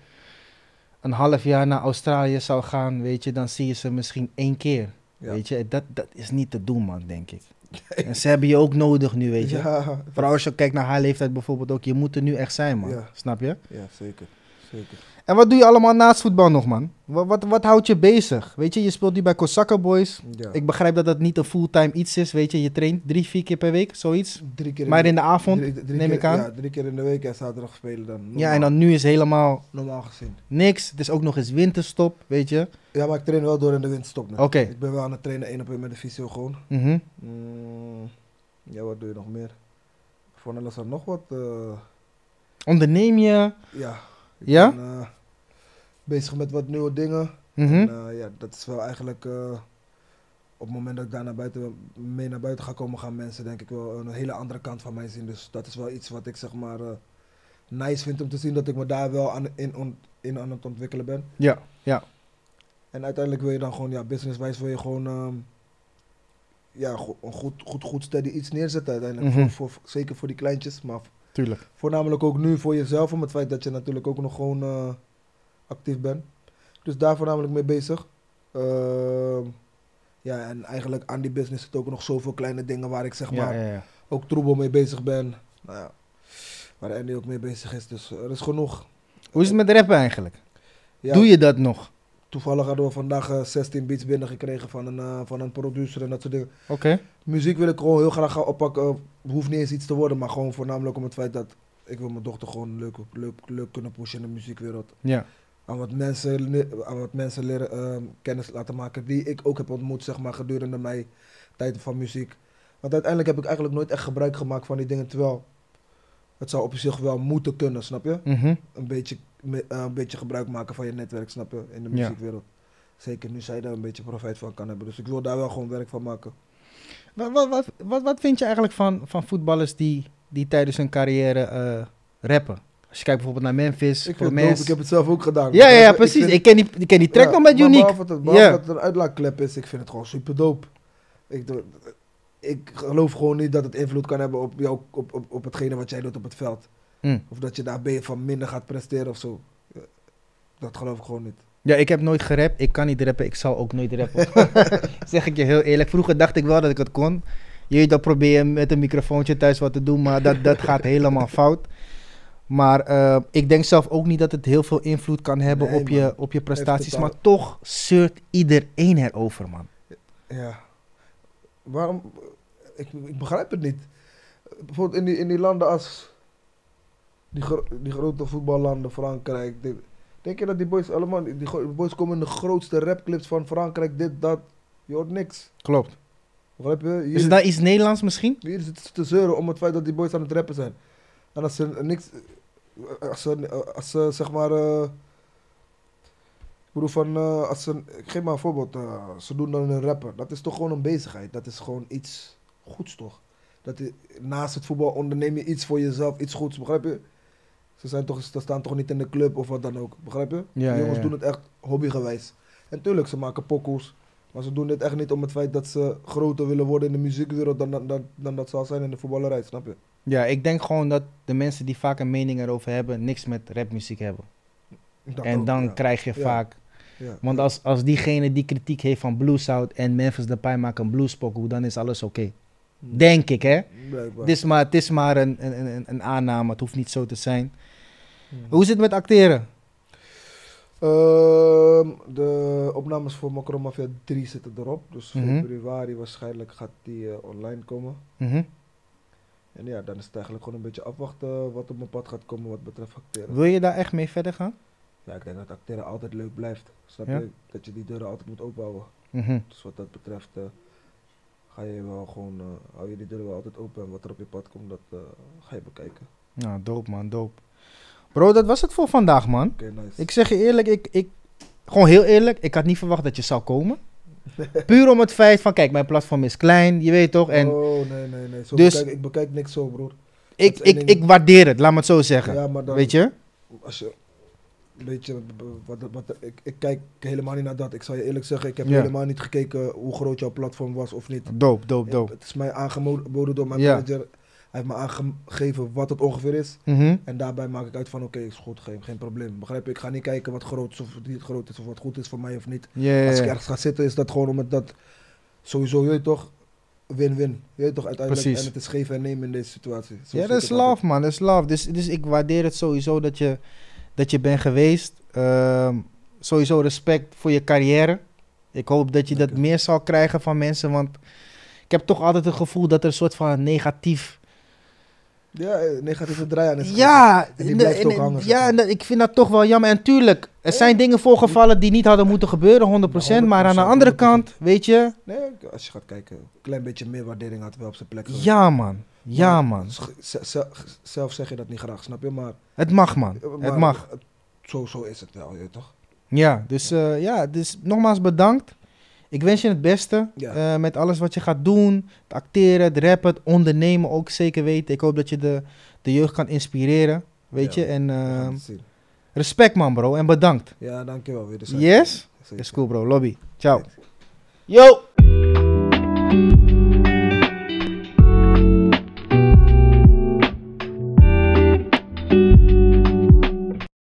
een half jaar naar Australië zou gaan, weet je, dan zie je ze misschien één keer. Ja. Weet je, dat, dat is niet te doen, man, denk ik. En ze hebben je ook nodig nu, weet je. Ja, Vooral als je kijkt naar haar leeftijd bijvoorbeeld ook. Je moet er nu echt zijn, man. Ja. Snap je? ja, zeker. Zeker. En wat doe je allemaal naast voetbal nog, man? Wat, wat, wat houdt je bezig? Weet je, je speelt nu bij Kosakken Boys. Ja. Ik begrijp dat dat niet een fulltime iets is, weet je. Je traint drie, vier keer per week, zoiets. Drie keer Maar in de avond, drie- drie neem keer- ik aan. Ja, drie keer in de week en zaterdag spelen dan. Normaal, Ja, en dan nu is helemaal Normaal gezien. niks. Het is ook nog eens winterstop, weet je. Ja, maar ik train wel door in de winterstop. Oké. Ik ben wel aan het trainen één op één met de fysio gewoon. Mhm. Mm, ja, wat doe je nog meer? Voor is er nog wat. eh, Onderneem je? ja. Ja? ben eh, bezig met wat nieuwe dingen. Mhm. En, eh, ja, dat is wel eigenlijk. eh, op het moment dat ik daar naar buiten, mee naar buiten ga komen, gaan mensen denk ik wel een hele andere kant van mij zien. Dus dat is wel iets wat ik zeg maar nice vind om te zien dat ik me daar wel aan, in, on- in aan het ontwikkelen ben. Ja, ja. En uiteindelijk wil je dan gewoon, ja, businesswijs wil je gewoon, ehm, ja, go- een goed, goed, goed steady iets neerzetten uiteindelijk. Mhm. voor, voor, zeker voor die kleintjes, maar Tuurlijk. voornamelijk ook nu voor jezelf, om het feit dat je natuurlijk ook nog gewoon eh, actief bent. Dus daar voornamelijk mee bezig. Ehm, ja, en eigenlijk aan die business zitten ook nog zoveel kleine dingen waar ik zeg Ja, maar ja, ja. ook troebel mee bezig ben. Nou ja, waar Andy ook mee bezig is, dus er is genoeg. Hoe is het met rappen eigenlijk? Ja, Doe je dat nog? Toevallig hadden we vandaag eh, 16 beats binnengekregen van een, eh, van een producer en dat soort dingen. Oké. Muziek wil ik gewoon heel graag gaan oppakken. Hoeft niet eens iets te worden, maar gewoon voornamelijk om het feit dat ik wil mijn dochter gewoon leuk, leuk, leuk kunnen pushen in de muziekwereld. Ja. Aan wat mensen, aan wat mensen leren, ehm, kennis laten maken die ik ook heb ontmoet zeg maar, gedurende mijn tijd van muziek. Want uiteindelijk heb ik eigenlijk nooit echt gebruik gemaakt van die dingen, terwijl het zou op zich wel moeten kunnen, snap je? Mhm. Een beetje, me- eh, een beetje gebruik maken van je netwerk, snap je? In de Ja. muziekwereld. Zeker nu zij daar een beetje profijt van kan hebben. Dus ik wil daar wel gewoon werk van maken. Wat, wat, wat, wat, wat vind je eigenlijk van, van voetballers die, die tijdens hun carrière eh, rappen? Als je kijkt bijvoorbeeld naar Memphis, Ik vind Mens. ik heb het zelf ook gedaan. Ja, ja, ja, Ik precies. vind- Ik, ken die, ik ken die track ja, nog met Unique. Behalve, dat, behalve dat het een uitlaatklep is, ik vind het gewoon super dope. Ik, ik geloof gewoon niet dat het invloed kan hebben op, jou, op, op, op hetgene wat jij doet op het veld. Mm. Of dat je daar be- van minder gaat presteren of zo. Ja, Dat geloof ik gewoon niet. Ja, ik heb nooit gerapt. Ik kan niet rappen. Ik zal ook nooit rappen. <laughs> zeg ik je heel eerlijk. Vroeger dacht ik wel dat ik het kon. Je dan probeer je met een microfoontje thuis wat te doen, maar dat, dat gaat helemaal <laughs> fout. Maar eh, ik denk zelf ook niet dat het heel veel invloed kan hebben Nee, op, je, op je prestaties. Maar toch zeurt iedereen erover, man. Ja. Waarom? Ik, ik begrijp het niet. Bijvoorbeeld in die, in die landen als die, gro- die grote voetballanden, Frankrijk. denk je dat die boys allemaal, die, boys komen in de grootste rapclips van Frankrijk, dit, dat. Je hoort niks. Klopt. Begrijp je? Hier, Is het daar iets Nederlands misschien? hier zitten ze te zeuren om het feit dat die boys aan het rappen zijn. En als ze niks, Als ze, als ze zeg maar. eh, ik bedoel van. eh, als ze, ik geef maar een voorbeeld. eh, ze doen dan een rapper. Dat is toch gewoon een bezigheid. Dat is gewoon iets goeds toch? Dat naast het voetbal onderneem je iets voor jezelf, iets goeds, begrijp je? Ze, zijn toch, ze staan toch niet in de club of wat dan ook, begrijp je? Ja, Die jongens ja. doen het echt hobbygewijs. En tuurlijk, ze maken pokoes. Maar ze doen dit echt niet om het feit dat ze groter willen worden in de muziekwereld dan, dan, dan, dan dat ze al zijn in de voetballerij, snap je? Ja, ik denk gewoon dat de mensen die vaak een mening erover hebben, niks met rapmuziek hebben. Dat en ook, dan ja. krijg je vaak... Ja. Want als, als diegene die kritiek heeft van Blue South en Memphis Depay maken een bluespokoe, dan is alles oké. Denk ik, hè? Blijkbaar. Het is maar, het is maar een, een, een, een aanname, het hoeft niet zo te zijn. Hmm. Hoe zit het met acteren? Ehm, de opnames voor Macro Mafia 3 zitten erop. Dus Mhm. februari waarschijnlijk gaat die eh, online komen. Mhm. En ja, dan is het eigenlijk gewoon een beetje afwachten wat op mijn pad gaat komen wat betreft acteren. Wil je daar echt mee verder gaan? Ja, ik denk dat acteren altijd leuk blijft. Snap Ja. je? Dat je die deuren altijd moet openhouden. Mhm. Dus wat dat betreft eh, ga je wel gewoon, eh, hou je die deuren wel altijd open. En wat er op je pad komt, dat eh, ga je bekijken. Nou, dope man, dope. Bro, dat was het voor vandaag, man. Nice. Ik zeg je eerlijk, ik, ik, gewoon heel eerlijk, ik had niet verwacht dat je zou komen. <laughs> Puur om het feit van, kijk, mijn platform is klein, je weet toch? En oh, nee, nee, nee. Zo Dus- bekijk, ik bekijk niks zo, broer. ik, ik, ik waardeer het, laat me het zo zeggen. Ja, maar dan, weet je? als je, weet je, b- b- wat, wat, ik, ik kijk helemaal niet naar dat. Ik zal je eerlijk zeggen, ik heb helemaal niet gekeken hoe groot jouw platform was of niet. Dope, dope, dope. Het is mij aangeboden door mijn manager. Hij heeft me aangegeven wat het ongeveer is. Mhm. En daarbij maak ik uit van, oké, is goed, geen, geen probleem. Begrijp je? Ik ga niet kijken wat groot is of niet groot is of wat goed is voor mij of niet. Als ik ergens ga zitten, is dat gewoon omdat dat sowieso, je toch, win-win. Je weet toch, uiteindelijk. Precies. En het is geven en nemen in deze situatie. Zo Ja, dat is love, man. Dat is love. Dus, dus ik waardeer het sowieso dat je, dat je bent geweest. Ehm, sowieso respect voor je carrière. Ik hoop dat je dat meer zal krijgen van mensen. Want ik heb toch altijd het gevoel dat er een soort van negatief... Ja, eh, negatieve draai aan is. Ja, En die blijft en- ook hangen, ja en ik vind dat toch wel jammer. En tuurlijk, er zijn dingen voorgevallen die niet hadden moeten gebeuren, 100%. maar aan de 100%, andere kant, weet je... Nee, als je gaat kijken, een klein beetje meer waardering had wel op zijn plek. geweest. Ja, man. Ja, man. Zelf zeg je dat niet graag, snap je? Maar, Het mag, man. maar Het mag. Zo, zo is het wel, je toch? Ja, dus, eh, ja, dus nogmaals bedankt. Ik wens je het beste Ja. eh, met alles wat je gaat doen. Het acteren, het rappen, het ondernemen ook zeker weten. Ik hoop dat je de, de jeugd kan inspireren, weet Ja, je. En eh, zien. respect man bro en bedankt. Ja, dankjewel weer. Yes? Zeker. Is cool bro, lobby. Ciao. Thanks. Yo!